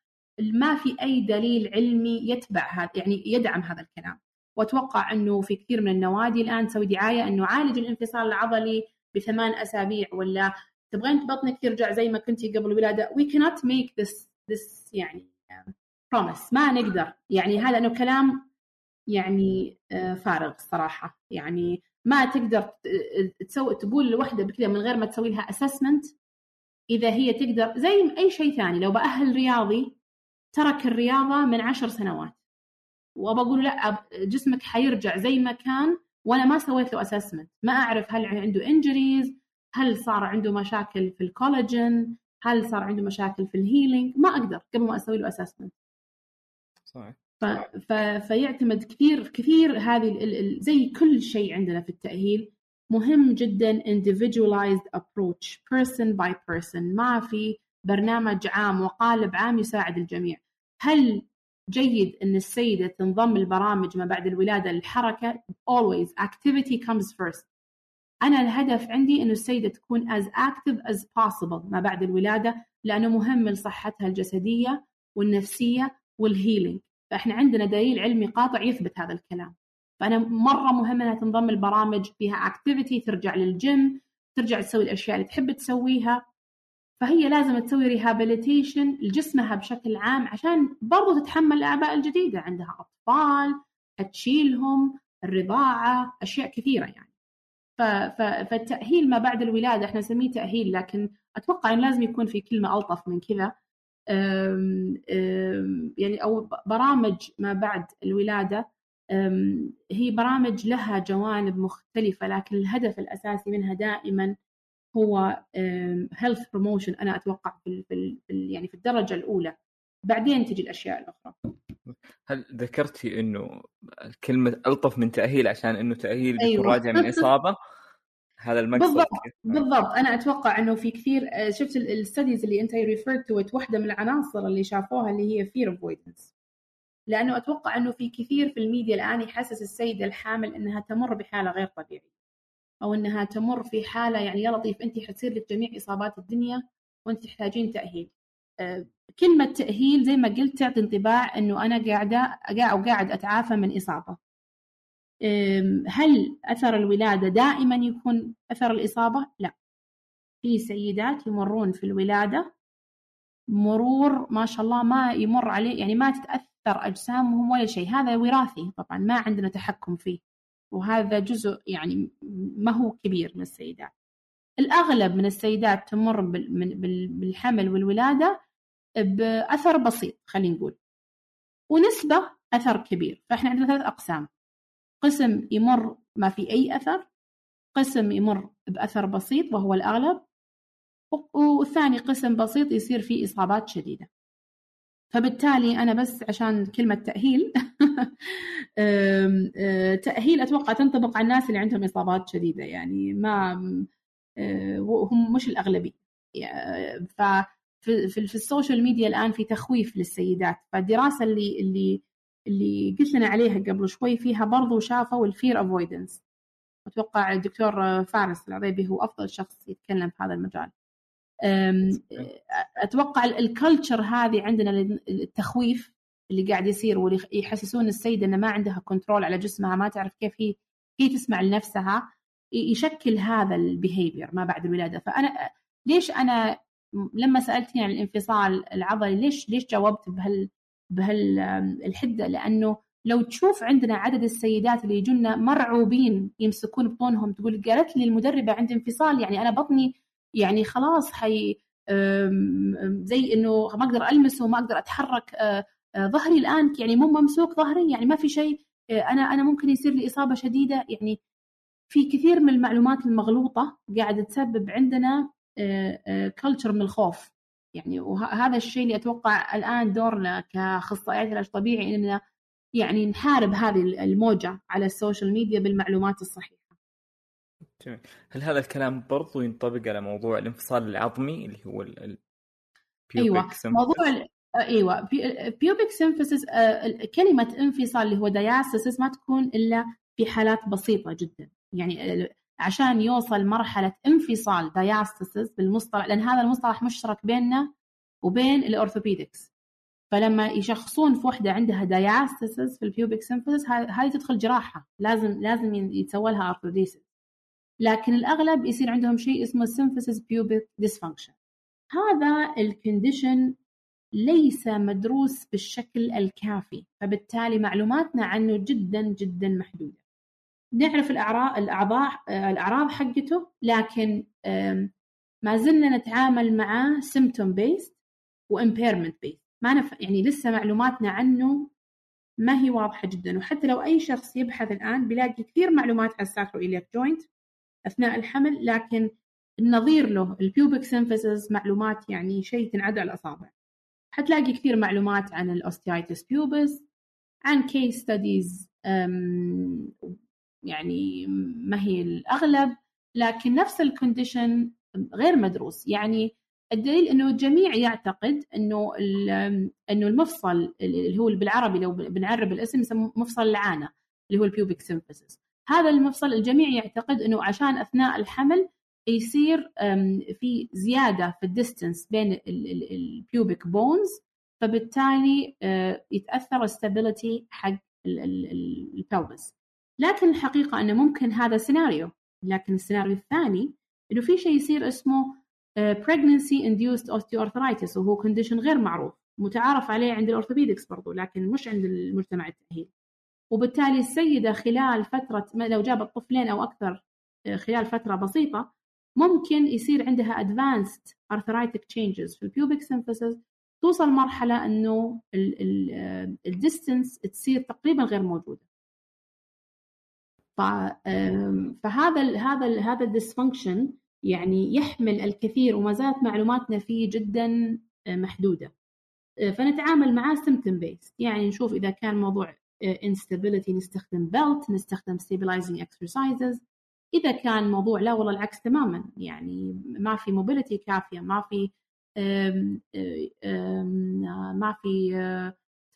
ما في أي دليل علمي يتبع هذا يعني يدعم هذا الكلام. وأتوقع أنه في كثير من النوادي الآن تسوي دعاية أنه عالج الانفصال العضلي بثمان أسابيع ولا تبغين بطنك يرجع زي ما كنتي قبل الولاده we cannot make this this يعني promise. ما نقدر. يعني هذا إنه كلام يعني آه، فارغ الصراحه يعني ما تقدر تسوي تقول لوحدة بكذا من غير ما تسوي لها assessment إذا هي تقدر زي أي شيء ثاني. لو بأأهل رياضي ترك الرياضة من عشر سنوات. وبقول لا جسمك حيرجع زي ما كان وأنا ما سويت له assessment ما أعرف هل عنده injuries هل صار عنده مشاكل في الكولاجين هل صار عنده مشاكل في ال healing ما أقدر قبل ما أسوي له assessment صحيح. ف... ف... فيعتمد كثير كثير هذه ال... ال... زي كل شيء عندنا في التأهيل. مهم جدا individualized approach person by person. ما في برنامج عام وقالب عام يساعد الجميع. هل جيد إن السيدة تنضم البرامج ما بعد الولادة للحركة؟ Always. Activity comes first. أنا الهدف عندي إنه السيدة تكون as active as possible ما بعد الولادة لأنه مهم لصحتها الجسدية والنفسية وال healing فإحنا عندنا دليل علمي قاطع يثبت هذا الكلام. فأنا مرة مهم إنها تنضم البرامج فيها activity ترجع للجيم ترجع تسوي الأشياء اللي تحب تسويها. فهي لازم تسوي rehabilitation لجسمها بشكل عام عشان برضو تتحمل الاعباء الجديدة. عندها أطفال تشيلهم الرضاعة أشياء كثيرة يعني. فالتاهيل ما بعد الولادة إحنا نسميه تأهيل لكن أتوقع إن لازم يكون في كلمة ألطف من كذا. يعني أو برامج ما بعد الولادة. هي برامج لها جوانب مختلفة لكن الهدف الأساسي منها دائما هو health promotion أنا أتوقع في, في يعني في الدرجة الأولى. بعدين تجي الأشياء الأخرى. هل ذكرتي إنه كلمة ألطف من تأهيل عشان إنه تأهيل بيكون أيوة. راجع من إصابة؟ هذا المقصد بالضبط بالضبط. أنا أتوقع إنه في كثير آه، شفت ال studies اللي أنت referred to واحدة من العناصر اللي شافوها اللي هي fear avoidance لأنه أتوقع إنه في كثير في الميديا الآن يحسس السيدة الحامل إنها تمر بحالة غير طبيعية. أو إنها تمر في حالة يعني يا لطيف انت حتصير لك جميع إصابات الدنيا وانت تحتاجين تأهيل. آه، كلمة تأهيل زي ما قلت تعطي انطباع إنه أنا قاعدة أو قاعد أتعافى من إصابة. هل أثر الولادة دائما يكون أثر الإصابة؟ لا. في سيدات يمرون في الولادة مرور ما شاء الله ما يمر عليه يعني ما تتأثر أجسامهم ولا شيء. هذا وراثي طبعا ما عندنا تحكم فيه. وهذا جزء يعني ما هو كبير من السيدات. الأغلب من السيدات تمر بالحمل والولادة بأثر بسيط خلينا نقول. ونسبة أثر كبير. فإحنا عندنا ثلاث أقسام. قسم يمر ما في أي أثر قسم يمر بأثر بسيط وهو الأغلب والثاني قسم بسيط يصير فيه إصابات شديدة. فبالتالي أنا بس عشان كلمة تأهيل آه، تأهيل أتوقع تنطبق على الناس اللي عندهم إصابات شديدة يعني ما آه، هم مش الأغلبية. ف في, ال social media الآن في تخويف للسيدات. فالدراسة اللي اللي اللي قلت لنا عليها قبل شوي فيها برضو شافوا ال fear avoidance أتوقع الدكتور فارس العريبي هو أفضل شخص يتكلم في هذا المجال. أتوقع ال culture هذه عندنا التخويف اللي قاعد يصير واللي يحسسون السيدة انه ما عندها control على جسمها ما تعرف كيف هي هي تسمع لنفسها يشكل هذا ال behavior ما بعد الولادة. فأنا ليش أنا لما سألتني عن الانفصال العضلي ليش ليش جاوبت بهال بهالحدة لأنه لو تشوف عندنا عدد السيدات اللي يجونا مرعوبين يمسكون بطونهم تقول قالت لي المدربة عندي انفصال يعني أنا بطني يعني خلاص حي زي إنه ما أقدر المسه وما أقدر أتحرك آه، آه، ظهري الآن يعني مو ممسوك ظهري يعني ما في شيء آه، أنا أنا ممكن يصير لي إصابة شديدة يعني في كثير من المعلومات المغلوطة قاعدة تسبب عندنا culture من الخوف يعني وهذا الشيء اللي أتوقع الآن دورنا كأخصائيات علاج طبيعي إننا يعني نحارب هذه الموجة على ال social media بالمعلومات الصحيحة. جميل. هل هذا الكلام برضو ينطبق على موضوع الانفصال العظمي اللي هو ال أيوه. موضوع أيوه. pubic symphysis كلمة انفصال اللي هو diastasis ما تكون إلا في حالات بسيطة جدا. يعني عشان يوصل مرحلة انفصال diastasis بالمصطلح لأن هذا المصطلح مشترك بيننا وبين ال orthopedics فلما يشخصون في وحدة عندها diastasis في ال pubic symphysis هذه تدخل جراحة. لازم لازم يتسوى لها arthrodesis لكن الأغلب يصير عندهم شيء اسمه symphysis pubic dysfunction. هذا ال condition ليس مدروس بالشكل الكافي فبالتالي معلوماتنا عنه جدا جدا محدودة. نعرف الأعراض الأعضاء الأعراض حقته لكن ما زلنا نتعامل معاه symptom based و impairment based. ما نف... يعني لسه معلوماتنا عنه ما هي واضحة جدا. وحتى لو أي شخص يبحث الآن بيلاقي كثير معلومات عن iliac joint أثناء الحمل لكن النظير له ال pubic symphysis معلومات يعني شيء تنعد على الأصابع. حتلاقي كثير معلومات عن ال osteitis pubis عن case studies يعني ما هي الأغلب لكن نفس ال condition غير مدروس. يعني الدليل إنه الجميع يعتقد إنه إنه المفصل اللي هو بالعربي لو بنعرب الاسم يسموه مفصل العانة اللي هو ال pubic symphysis هذا المفصل الجميع يعتقد إنه عشان أثناء الحمل يصير في زيادة في ال distance بين ال pubic bones فبالتالي آه، يتأثر ال stability حق ال pelvis لكن الحقيقة إنه ممكن هذا سيناريو لكن السيناريو الثاني إنه في شيء يصير اسمه آه، pregnancy induced osteoarthritis وهو condition غير معروف. متعارف عليه عند ال orthopedics برضو لكن مش عند المجتمع التأهيل. وبالتالي السيدة خلال فترة لو جابت طفلين أو أكثر آه، خلال فترة بسيطة ممكن يصير عندها advanced arthritic changes في ال pubic symphysis توصل مرحلة أنه ال distance تصير تقريبا غير موجودة. فهذا ال هذا ال هذا ال dysfunction يعني يحمل الكثير وما زالت معلوماتنا فيه جدا محدودة. فنتعامل معاه symptom based يعني نشوف إذا كان موضوع instability نستخدم belt نستخدم stabilizing exercises. إذا كان موضوع لا والله العكس تماما. يعني ما في mobility كافية ما في ما في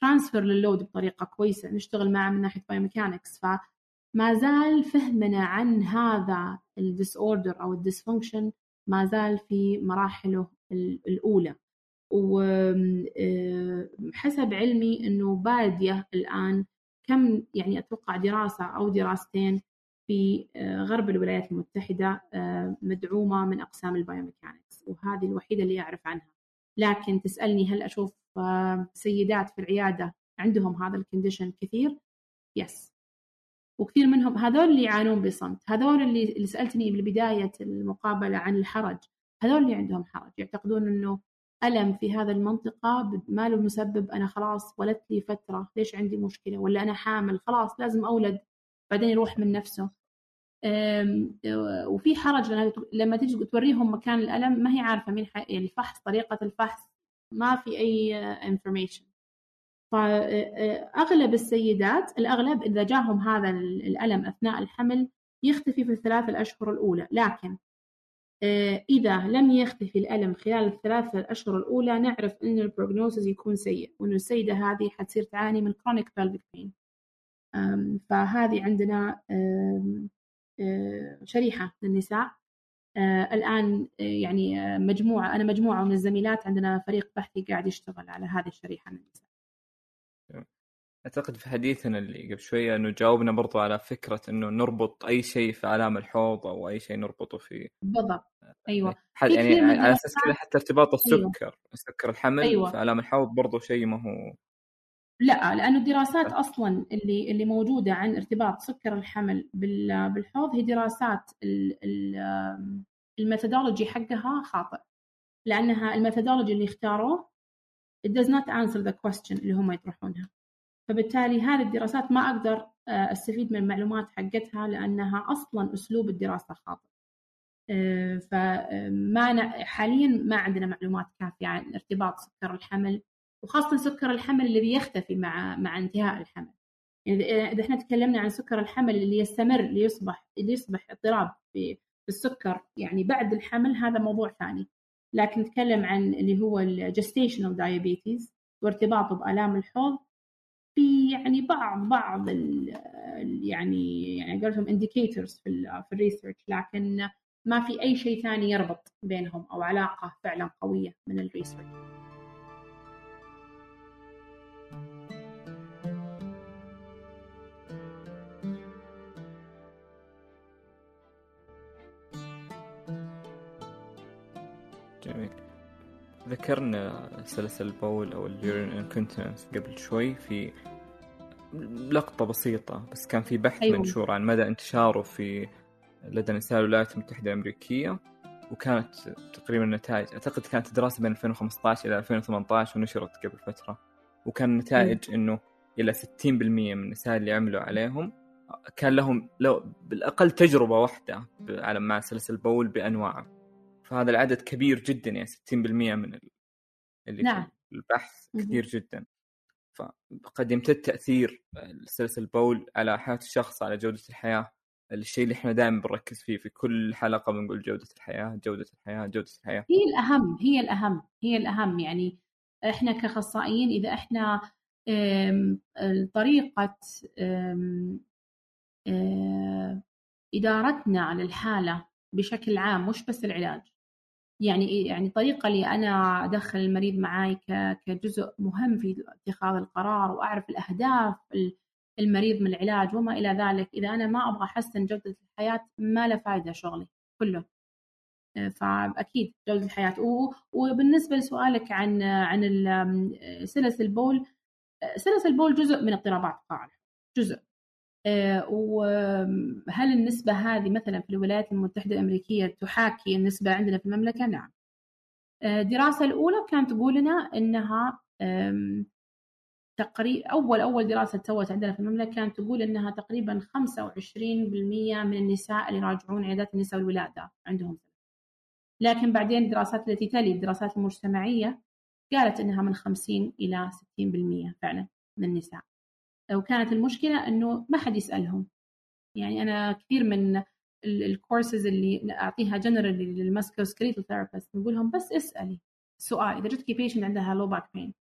transfer لل load بطريقة كويسة. نشتغل معه من ناحية biomechanics فما زال فهمنا عن هذا ال disorder أو ال dysfunction ما زال في مراحله الأولى. وحسب علمي إنه بادية الآن كم يعني أتوقع دراسة أو دراستين في غرب الولايات المتحدة مدعومة من أقسام ال biomechanics وهذه الوحيدة اللي أعرف عنها. لكن تسألني هل أشوف سيدات في العيادة عندهم هذا ال condition كثير؟ yes وكثير منهم هذول اللي يعانون بصمت هذول اللي, اللي سألتني بالبداية المقابلة عن الحرج هذول اللي عندهم حرج يعتقدون إنه ألم في هذا المنطقة ما له مسبب أنا خلاص ولدت لي فترة ليش عندي مشكلة؟ ولا أنا حامل خلاص لازم أولد بعدين يروح من نفسه. وفي حرج لما تيجي توريهم مكان الألم ما هي عارفة مين يعني الفحص طريقة الفحص ما في أي انفورميشن فأغلب السيدات الأغلب إذا جاهم هذا الألم أثناء الحمل يختفي في الثلاث الأشهر الأولى لكن إذا لم يختفي الألم خلال الثلاثة الأشهر الأولى نعرف أن ال prognosis يكون سيء وأن السيدة هذه حتصير تعاني من chronic pelvic pain. فهذه عندنا آه، شريحة للنساء. آه، الآن يعني مجموعة أنا مجموعة من الزميلات عندنا فريق بحثي قاعد يشتغل على هذه الشريحة من النساء. أعتقد في حديثنا اللي قبل شوية إنه جاوبنا برضو على فكرة إنه نربط أي شيء في آلام الحوض أو أي شيء نربطه في بالضبط أيوه يعني على أساس كذا حتى ارتباط أيوة. السكر أيوة. سكر الحمل أيوة. في آلام الحوض برضو شيء ما هو لا لأنه الدراسات أصلا اللي اللي موجودة عن ارتباط سكر الحمل بالحوض هي دراسات ال methodology حقها خاطئ لأنها ال methodology اللي اختاروه it does not answer the question اللي هم يطرحونها فبالتالي هذه الدراسات ما أقدر آه، أستفيد من المعلومات حقتها لأنها أصلا أسلوب الدراسة خاطئ. آه، فما حاليا ما عندنا معلومات كافية عن ارتباط سكر الحمل وخاصة سكر الحمل الذي يختفي مع مع انتهاء الحمل. يعني إذا إحنا تكلمنا عن سكر الحمل اللي يستمر اللي يصبح اللي يصبح اضطراب في السكر يعني بعد الحمل هذا موضوع ثاني. لكن نتكلم عن اللي هو ال gestational diabetes وارتباطه بآلام الحوض في يعني بعض بعض ال يعني يعني قلتهم indicators في في ال research لكن ما في أي شيء ثاني يربط بينهم أو علاقة فعلا قوية من ال research ذكرنا سلس البول أو ال urine incontinence قبل شوي في لقطة بسيطة بس كان في بحث أيوة. منشور عن مدى انتشاره في لدى نساء الولايات المتحدة الأمريكية وكانت تقريبا النتائج أعتقد كانت دراسة بين 2015 إلى 2018 ونشرت قبل فترة وكان النتائج أيوة. إنه إلى 60% من النساء اللي عملوا عليهم كان لهم لو بالأقل تجربة واحدة على مع سلسل البول بأنواعه فهذا العدد كبير جدا يعني 60% من اللي نعم. في البحث كثير جدا. فقد يمتد تأثير سلسل البول على حياة الشخص على جودة الحياة. الشيء اللي إحنا دائما بنركز فيه في كل حلقة بنقول جودة الحياة جودة الحياة جودة الحياة. هي الأهم هي الأهم هي الأهم. يعني إحنا كأخصائيين إذا إحنا طريقة إدارتنا للحالة بشكل عام مش بس العلاج. يعني يعني طريقة اللي أنا أدخل المريض معاي كجزء مهم في اتخاذ القرار وأعرف الأهداف المريض من العلاج وما إلى ذلك. إذا أنا ما أبغى أحسن جودة الحياة ما له فائدة شغلي كله. فأكيد جودة الحياة. وبالنسبة لسؤالك عن عن سلس البول سلس البول جزء من اضطرابات القاع جزء. آه، وهل النسبة هذه مثلا في الولايات المتحدة الأمريكية تحاكي النسبة عندنا في المملكة؟ نعم. الدراسة آه، الأولى كانت تقول لنا أنها تقريبا أول أول دراسة سوت عندنا في المملكة كانت تقول أنها تقريبا 25% من النساء اللي يراجعون عيادات النساء والولادة عندهم لكن بعدين الدراسات التي تلي الدراسات المجتمعية قالت أنها من 50 إلى 60% فعلا من النساء وكانت المشكلة أنه ما حد يسألهم. يعني أنا كثير من الكورسز اللي أعطيها general لل musculoskeletal therapist نقول لهم بس اسألي سؤال إذا جتك patient عندها low back pain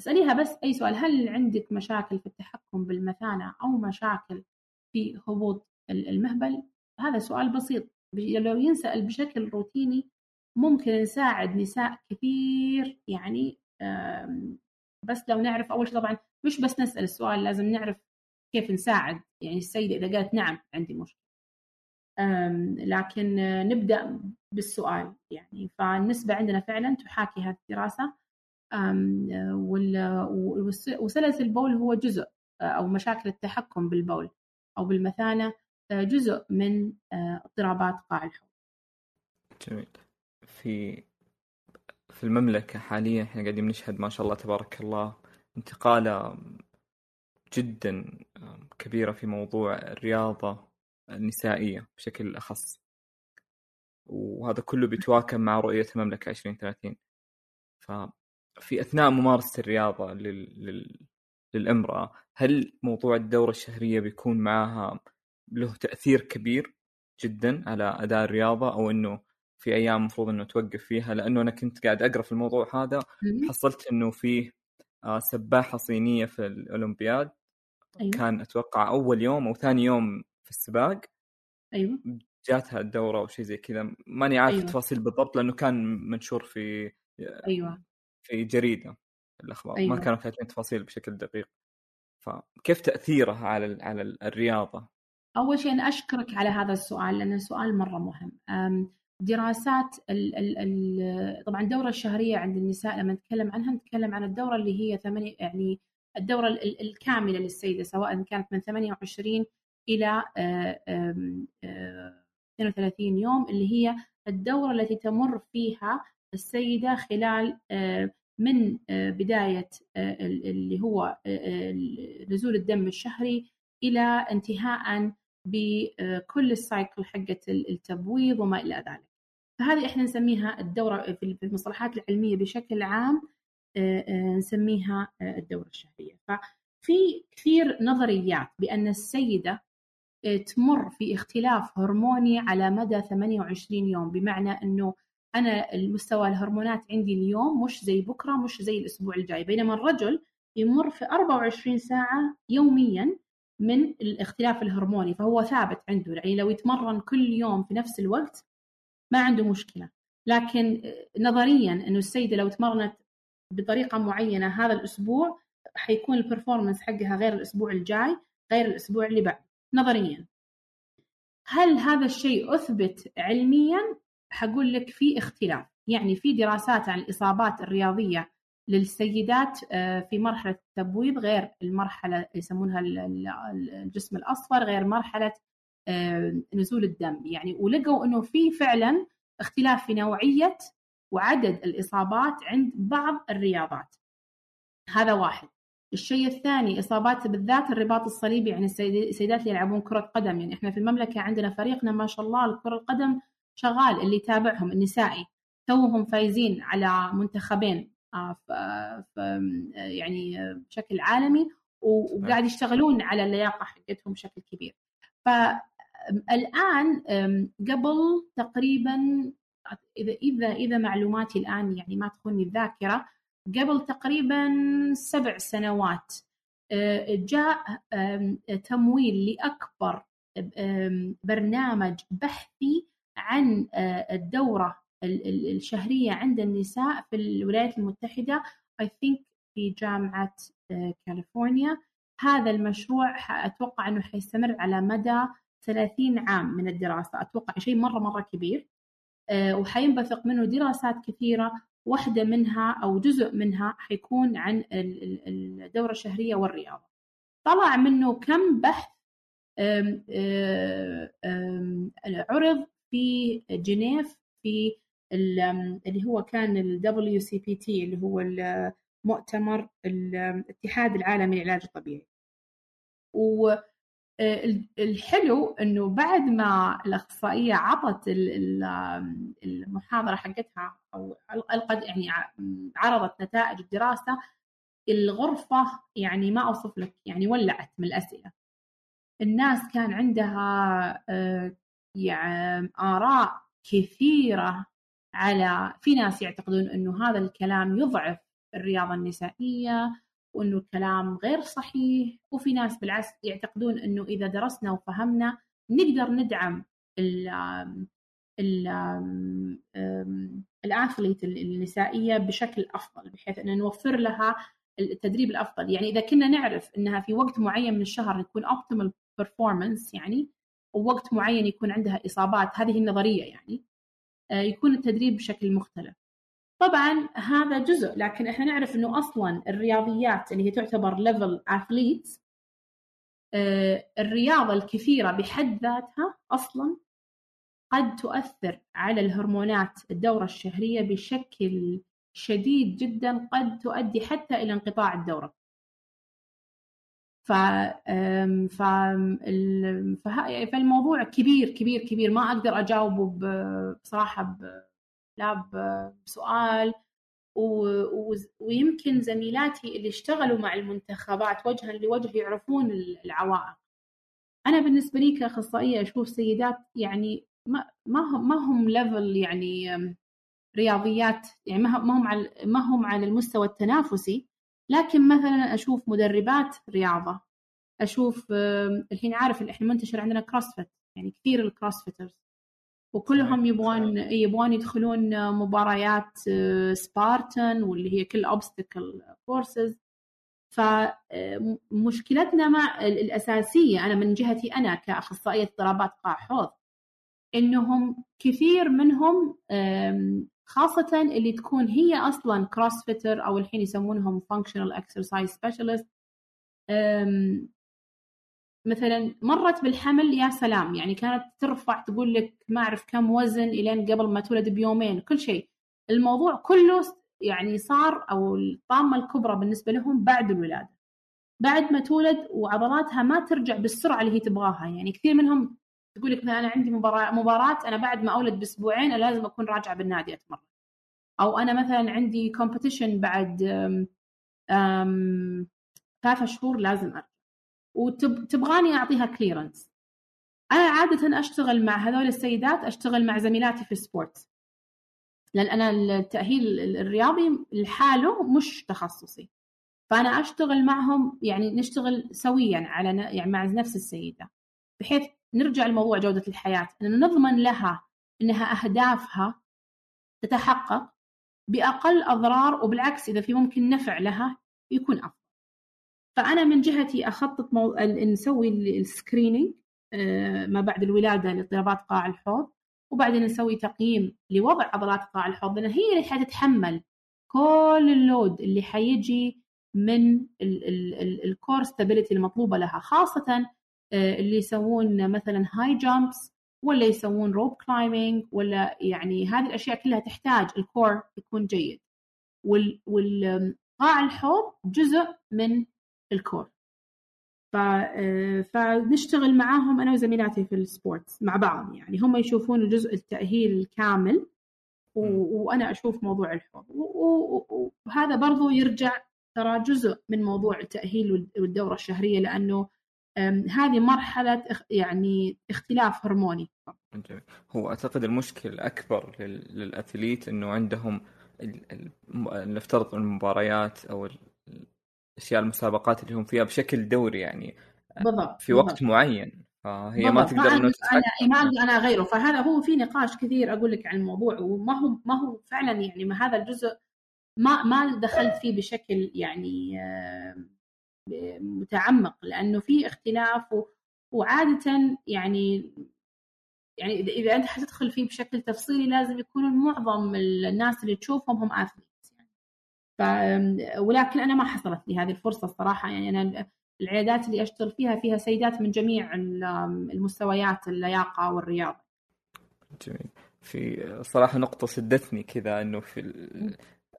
اسأليها بس أي سؤال هل عندك مشاكل في التحكم بالمثانة أو مشاكل في هبوط المهبل؟ هذا سؤال بسيط لو ينسأل بشكل روتيني ممكن نساعد نساء كثير يعني بس لو نعرف أول شيء طبعا مش بس نسأل السؤال لازم نعرف كيف نساعد. يعني السيدة إذا قالت نعم عندي مشكلة. لكن نبدأ بالسؤال. يعني فالنسبة عندنا فعلا تحاكي هذه الدراسة. وسلس البول هو جزء أو مشاكل التحكم بالبول أو بالمثانة جزء من اضطرابات قاع الحوض. جميل. في في المملكة حاليا إحنا قاعدين نشهد ما شاء الله تبارك الله انتقالة جدا كبيرة في موضوع الرياضة النسائية بشكل أخص. وهذا كله بيتواكب مع رؤية المملكة 2030 ففي أثناء ممارسة الرياضة لل... لل... للأمرأة هل موضوع الدورة الشهرية بيكون معها له تأثير كبير جدا على أداء الرياضة أو أنه في أيام المفروض أنه توقف فيها لأنه أنا كنت قاعد أقرأ في الموضوع هذا حصلت أنه فيه آه، سباحة صينية في الأولمبياد. أيوة. كان أتوقع أول يوم أو ثاني يوم في السباق. أيوه. جاتها الدورة أو شيء زي كذا. ماني عارف أيوة. التفاصيل بالضبط لأنه كان منشور في أيوه. في جريدة الأخبار. أيوة. ما كانوا كاتبين تفاصيل بشكل دقيق. فكيف تأثيرها على على الرياضة؟ أول شيء أنا أشكرك على هذا السؤال لأنه سؤال مرة مهم. دراسات ال ال ال طبعا الدورة الشهرية عند النساء لما نتكلم عنها نتكلم عن الدورة اللي هي ثمانية يعني الدورة الكاملة للسيدة سواء كانت من 28 إلى 32 آه، يوم اللي هي الدورة التي تمر فيها السيدة خلال من بداية اللي هو نزول الدم الشهري إلى انتهاء بكل السايكل حقة التبويض وما إلى ذلك. فهذه إحنا نسميها الدورة في المصطلحات العلمية بشكل عام نسميها الدورة الشهرية. ففي كثير نظريات بأن السيدة تمر في اختلاف هرموني على مدى 28 يوم بمعنى إنه أنا المستوى الهرمونات عندي اليوم مش زي بكرة مش زي الأسبوع الجاي. بينما الرجل يمر في 24 ساعة يوميا من الاختلاف الهرموني فهو ثابت عنده. يعني لو يتمرن كل يوم في نفس الوقت ما عنده مشكلة. لكن نظريا إنه السيدة لو تمرنت بطريقة معينة هذا الأسبوع حيكون البرفورمانس حقها غير الأسبوع الجاي غير الأسبوع اللي بعده نظريا. هل هذا الشيء أثبت علميا؟ حقول لك في اختلاف. يعني في دراسات عن الإصابات الرياضية للسيدات آه، في مرحلة التبويض غير المرحلة يسمونها الجسم الأصفر غير مرحلة آه، نزول الدم. يعني ولقوا أنه في فعلا اختلاف في نوعية وعدد الإصابات عند بعض الرياضات. هذا واحد. الشيء الثاني إصابات بالذات الرباط الصليبي. يعني السيدات اللي يلعبون كرة قدم. يعني إحنا في المملكة عندنا فريقنا ما شاء الله الكرة القدم شغال اللي يتابعهم النسائي. توهم فايزين على منتخبين. يعني بشكل عالمي وقاعد يشتغلون على اللياقة حقتهم بشكل كبير. فالان قبل تقريبا إذا إذا إذا معلوماتي الآن يعني ما تخوني الذاكرة قبل تقريبا سبع سنوات آه، جاء تمويل لأكبر برنامج بحثي عن آه، الدورة الشهرية عند النساء في الولايات المتحدة I think في جامعة آه، كاليفورنيا. هذا المشروع أتوقع أنه حيستمر على مدى 30 عام من الدراسة. أتوقع شيء مرة مرة كبير. وحينبثق منه دراسات كثيرة. واحدة منها أو جزء منها حيكون عن الدورة الشهرية والرياضة. طلع منه كم بحث عرض في جنيف في اللي هو كان ال WCPT اللي هو مؤتمر الاتحاد العالمي للعلاج الطبيعي. والحلو إنه بعد ما الأخصائية عطت المحاضرة حقتها أو القد يعني عرضت نتائج الدراسة الغرفة يعني ما أوصف لك يعني ولعت من الأسئلة. الناس كان عندها آه، يعني آراء كثيرة على في ناس يعتقدون أنه هذا الكلام يضعف الرياضة النسائية وأنه الكلام غير صحيح وفي ناس بالعكس يعتقدون أنه إذا درسنا وفهمنا نقدر ندعم ال ال الأثليت النسائية بشكل أفضل بحيث أن نوفر لها التدريب الأفضل. يعني إذا كنا نعرف أنها في وقت معين من الشهر يكون optimal performance يعني ووقت معين يكون عندها إصابات هذه النظرية يعني. يكون التدريب بشكل مختلف. طبعا هذا جزء لكن إحنا نعرف إنه أصلا الرياضيات اللي هي تعتبر ليفل اثليت الرياضة الكثيرة بحد ذاتها أصلا قد تؤثر على الهرمونات الدورة الشهرية بشكل شديد جدا قد تؤدي حتى إلى انقطاع الدورة. ف ف فالموضوع كبير كبير كبير. ما أقدر أجاوبه بصراحة لا بسؤال. ويمكن زميلاتي اللي اشتغلوا مع المنتخبات وجها لوجه يعرفون العوائق. أنا بالنسبة لي كأخصائية أشوف سيدات يعني ما ما هم ما هم level يعني رياضيات يعني ما هم ما هم على المستوى التنافسي. لكن مثلا أشوف مدربات رياضة أشوف الحين عارف إحنا منتشر عندنا CrossFit يعني كثير ال CrossFitters وكلهم يبغون يبغون يدخلون مباريات Spartan واللي هي كل obstacle courses فمشكلتنا مع الأساسية أنا من جهتي أنا كأخصائية اضطرابات قاع حوض إنهم كثير منهم خاصة اللي تكون هي أصلا كروسفيتر أو الحين يسمونهم functional exercise specialist. مثلا مرت بالحمل يا سلام يعني كانت ترفع تقول لك ما أعرف كم وزن إلين قبل ما تولد بيومين كل شيء. الموضوع كله يعني صار أو الطامة الكبرى بالنسبة لهم بعد الولادة. بعد ما تولد وعضلاتها ما ترجع بالسرعة اللي هي تبغاها يعني كثير منهم تقول لك أنا عندي مباراه مباراة أنا بعد ما أولد بأسبوعين أنا لازم أكون راجعة بالنادي أتمرن. أو أنا مثلا عندي competition بعد ثلاثة شهور لازم أرجع. وتبغاني أعطيها clearance أنا عادة أشتغل مع هذول السيدات أشتغل مع زميلاتي في ال sport لأن أنا التأهيل الرياضي لحاله مش تخصصي. فأنا أشتغل معهم يعني نشتغل سويا على يعني مع نفس السيدة. بحيث نرجع لموضوع جودة الحياة. أن نضمن لها أنها أهدافها تتحقق بأقل أضرار وبالعكس إذا في ممكن نفع لها يكون أفضل. فأنا من جهتي أخطط مو... نسوي السكرينينج آه، ما بعد الولادة لاضطرابات قاع الحوض وبعدين نسوي تقييم لوضع عضلات قاع الحوض لأن هي اللي حتتحمل كل ال load اللي حيجي من ال core stability المطلوبة لها خاصة اللي يسوون مثلا هاي jumps ولا يسوون rope climbing ولا يعني هذه الأشياء كلها تحتاج ال core يكون جيد. والقاع الحوض جزء من ال core آه، فنشتغل معاهم أنا وزميلاتي في ال sports مع بعض يعني. هم يشوفون الجزء التأهيل الكامل وأنا أشوف موضوع الحوض. وهذا برضو يرجع ترى جزء من موضوع التأهيل والدورة الشهرية لأنه هذه مرحلة يعني اختلاف هرموني. هو أعتقد المشكلة الأكبر للأثليت أنه عندهم نفترض المباريات أو الأشياء المسابقات اللي هم فيها بشكل دوري يعني بالضبط في وقت بالضبط. معين فهي بالضبط. ما تقدر إنه أنا ما أقدر أنا غيره. فهذا هو في نقاش كثير أقول لك عن الموضوع وما هو ما هو فعلا يعني ما هذا الجزء ما ما دخلت فيه بشكل يعني متعمق لأنه في اختلاف وعادة يعني يعني إذا أنت حتدخل فيه بشكل تفصيلي لازم يكونوا معظم الناس اللي تشوفهم هم اثليتس يعني ف ولكن أنا ما حصلت لي هذه الفرصة الصراحة يعني أنا العيادات اللي أشتغل فيها فيها سيدات من جميع المستويات اللياقة والرياضة. جميل. في صراحة نقطة سدتني كذا إنه في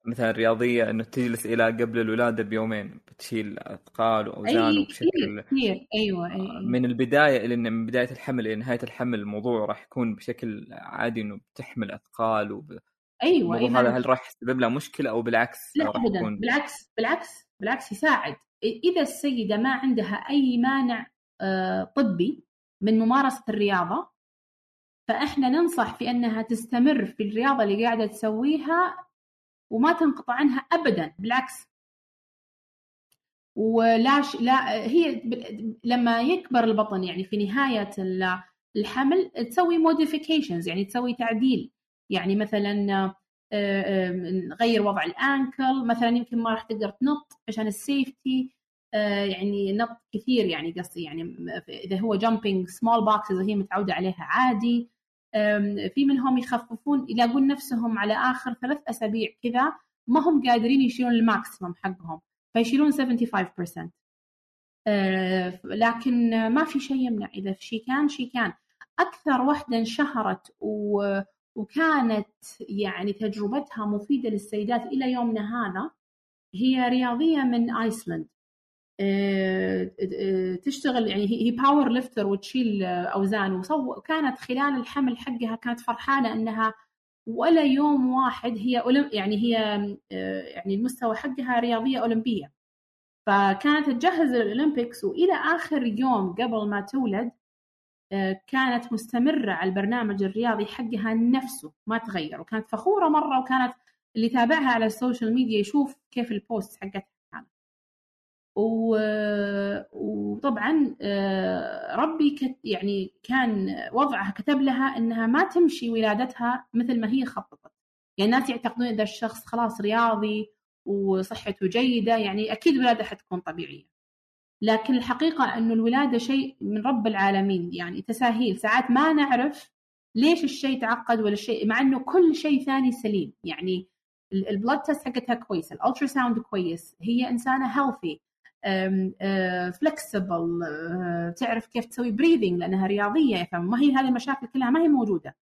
مثلا رياضية إنه تجلس إلى قبل الولادة بيومين بتشيل أثقال واوزان أي وبشكل كثير. أي. أي. من البداية إلى من بداية الحمل إلى نهاية الحمل الموضوع راح يكون بشكل عادي إنه بتحمل أثقال وب... أيوة الموضوع إذا هذا هل راح يسبب لها مشكلة أو بالعكس لا ابدا. يكون؟ بالعكس بالعكس بالعكس يساعد. إذا السيدة ما عندها أي مانع آه، طبي من ممارسة الرياضة فإحنا ننصح في إنها تستمر في الرياضة اللي قاعدة تسويها وما تنقطع عنها ابدا بالعكس. ولا ش... لا هي لما يكبر البطن يعني في نهاية ال- الحمل تسوي موديفيكيشنز يعني تسوي تعديل. يعني مثلا آه، آه، نغير وضع ال angle مثلا يمكن ما راح تقدر تنط عشان ال safety آه، يعني نط كثير يعني قصدي يعني إذا هو jumping small boxes هي متعودة عليها عادي. في منهم يخففون يلاقون نفسهم على آخر ثلاث أسابيع كذا ما هم قادرين يشيلون ال maximum حقهم فيشيلون 75% آه، لكن ما في شيء يمنع إذا في شيء كان شيء كان. أكثر واحدة انشهرت و... وكانت يعني تجربتها مفيدة للسيدات إلى يومنا هذا هي رياضية من ايسلند آه، تشتغل يعني هي power lifter وتشيل آه، أوزان. و so كانت خلال الحمل حقها كانت فرحانة أنها ولا يوم واحد هي يعني هي آه، يعني المستوى حقها رياضية أولمبية. فكانت تجهز لل Olympics وإلى آخر يوم قبل ما تولد آه، كانت مستمرة على البرنامج الرياضي حقها نفسه ما تغير. وكانت فخورة مرة وكانت اللي تابعها على ال social media يشوف كيف ال post حقتها. وطبعا آه، ربي يعني كان وضعها كتب لها إنها ما تمشي ولادتها مثل ما هي خططت. يعني الناس يعتقدون إذا الشخص خلاص رياضي وصحته جيدة يعني أكيد ولادته حتكون طبيعية. لكن الحقيقة إنه الولادة شيء من رب العالمين يعني تساهيل. ساعات ما نعرف ليش الشيء تعقد ولا الشيء مع إنه كل شيء ثاني سليم. يعني ال blood test حقتها كويس ال ultrasound كويس هي إنسانة healthy flexible تعرف كيف تسوي breathing لأنها رياضية فما هي هذه المشاكل كلها ما هي موجودة.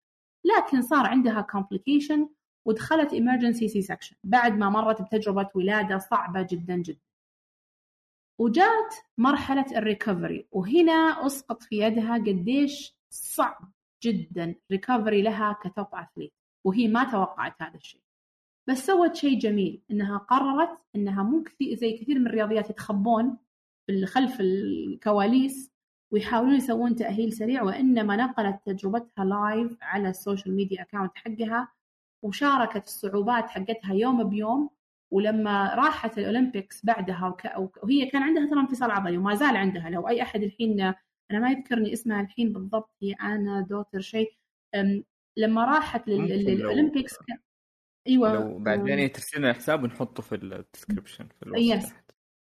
لكن صار عندها complication ودخلت emergency C-section بعد ما مرت بتجربة ولادة صعبة جدا جدا. وجات مرحلة ال recovery وهنا أسقط في يدها قديش صعب جدا recovery لها ك top athlete وهي ما توقعت هذا الشيء. بس سوت شيء جميل إنها قررت إنها مو كثير زي كثير من الرياضيات يتخبون خلف الكواليس ويحاولون يسوون تأهيل سريع وإنما نقلت تجربتها live على ال social media account حقها وشاركت الصعوبات حقتها يوم بيوم ولما راحت ال Olympics بعدها وك... وهي كان عندها ترى انفصال عضلي وما زال عندها لو أي أحد الحين أنا ما يذكرني اسمها الحين بالضبط هي أنا دوتر شيء لما راحت لل Olympics أيوه لو بعدين ترسل لنا الحساب ونحطه في ال description في الوصف. Yes.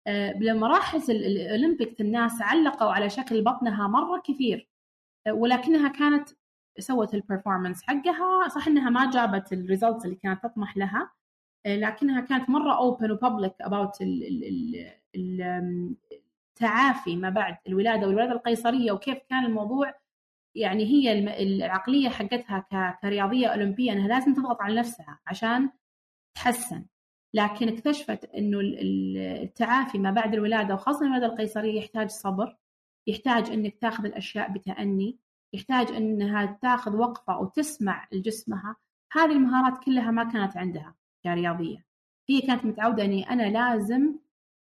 آه، لما راحت ال- الاولمبيك الناس علقوا على شكل بطنها مرة كثير. آه، ولكنها كانت سوت ال performance حقها. صح إنها ما جابت ال results اللي كانت تطمح لها آه، لكنها كانت مرة open و public about التعافي ما بعد الولادة والولادة القيصرية وكيف كان الموضوع يعني هي العقلية حقتها كرياضية أولمبية إنها لازم تضغط على نفسها عشان تحسن. لكن اكتشفت إنه ال- ال- التعافي ما بعد الولادة وخاصة الولادة القيصرية يحتاج صبر يحتاج إنك تاخذ الأشياء بتأني يحتاج إنها تاخذ وقفة وتسمع لجسمها. هذه المهارات كلها ما كانت عندها كرياضية. هي كانت متعودة إني أنا لازم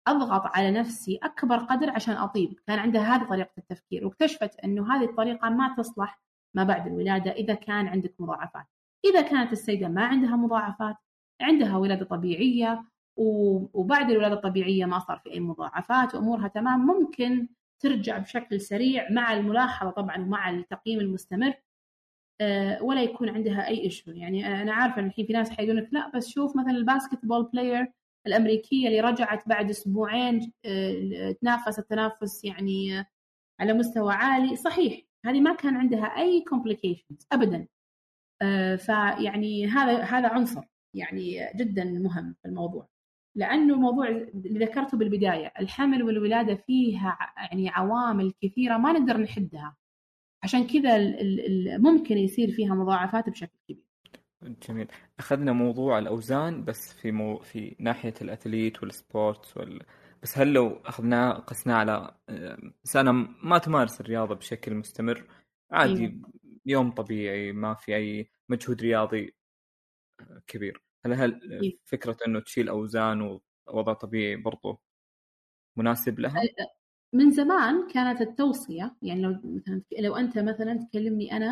أضغط على نفسي أكبر قدر عشان أطيب. كان عندها هذه طريقة التفكير واكتشفت أنه هذه الطريقة ما تصلح ما بعد الولادة إذا كان عندك مضاعفات. إذا كانت السيدة ما عندها مضاعفات عندها ولادة طبيعية وبعد الولادة الطبيعية ما صار في أي مضاعفات وأمورها تمام ممكن ترجع بشكل سريع مع الملاحظة طبعا ومع التقييم المستمر آه، ولا يكون عندها أي issue يعني أنا عارفة الحين في ناس حيقولون لك لا بس شوف مثلا ال basketball player الأمريكية اللي رجعت بعد أسبوعين آه، تنافست تنافس يعني آه، على مستوى عالي. صحيح هذه ما كان عندها أي complications ابدا. آه، فيعني هذا هذا عنصر يعني جدا مهم في الموضوع. لأنه الموضوع اللي ذكرته بالبداية الحمل والولادة فيها يعني عوامل كثيرة ما نقدر نحدها. عشان كذا ممكن يصير فيها مضاعفات بشكل كبير. جميل أخذنا موضوع الأوزان بس في مو في ناحية الاثليت والسبورت وال... بس هل لو أخذناه قسناه على انسانه ما تمارس الرياضة بشكل مستمر عادي أيوة. يوم طبيعي ما في أي مجهود رياضي كبير هل هل أيوة. فكرة إنه تشيل أوزان ووضع طبيعي برضو مناسب لها؟ من زمان كانت التوصية يعني لو مثلا لو أنت مثلا تكلمني أنا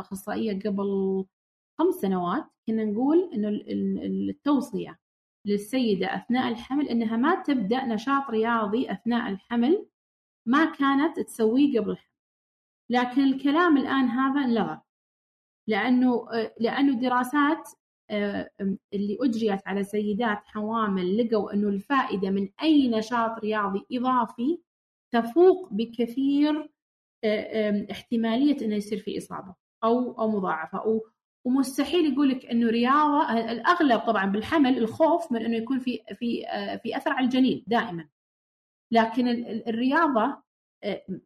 أخصائية قبل خمس سنوات كنا نقول إنه التوصية للسيدة أثناء الحمل إنها ما تبدأ نشاط رياضي أثناء الحمل ما كانت تسويه قبل الحمل. لكن الكلام الآن هذا انلغى. لأنه لأنه دراسات اللي أجريت على سيدات حوامل لقوا أنه الفائدة من أي نشاط رياضي إضافي تفوق بكثير احتمالية أنه يصير في إصابة أو أو مضاعفة أو ومستحيل يقول لك إنه رياضة الأغلب طبعا بالحمل الخوف من إنه يكون في في في أثر على الجنين دائما. لكن الرياضة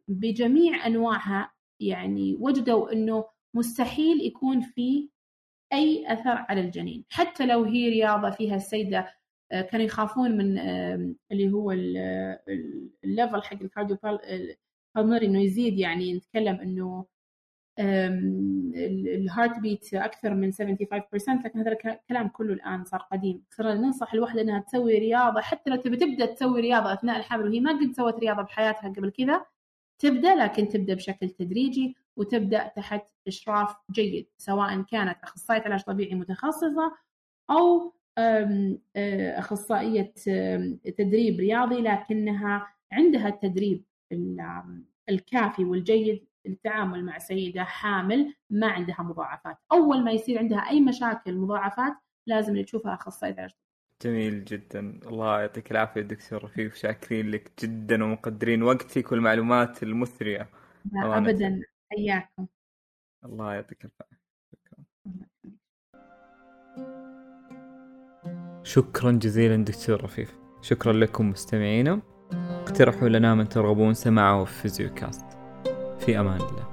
بجميع أنواعها يعني وجدوا إنه مستحيل يكون في أي أثر على الجنين. حتى لو هي رياضة فيها السيدة كانوا يخافون من اللي هو ال level حق ال cardio إنه يزيد يعني نتكلم إنه ال heartbeat أكثر من 75% لكن هذا الكلام كله الآن صار قديم. صرنا ننصح الوحدة إنها تسوي رياضة حتى لو تبي تبدأ تسوي رياضة أثناء الحمل وهي ما قد سوت رياضة بحياتها قبل كذا تبدأ لكن تبدأ بشكل تدريجي وتبدأ تحت إشراف جيد سواء كانت أخصائية علاج طبيعي متخصصة أو أخصائية تدريب رياضي لكنها عندها التدريب الكافي والجيد للتعامل مع سيدة حامل ما عندها مضاعفات. أول ما يصير عندها أي مشاكل مضاعفات لازم تشوفها أخصائية علاج جميل جدا. الله يعطيك العافية دكتور رفيف شاكرين لك جدا ومقدرين وقتك والمعلومات المثرية. أبدا. حياكم. الله يعطيك العافية شكرا. جزيلا دكتور رفيف شكرا لكم مستمعينا. اقترحوا لنا من ترغبون سماعه في فيزيوكاست. في أمان الله.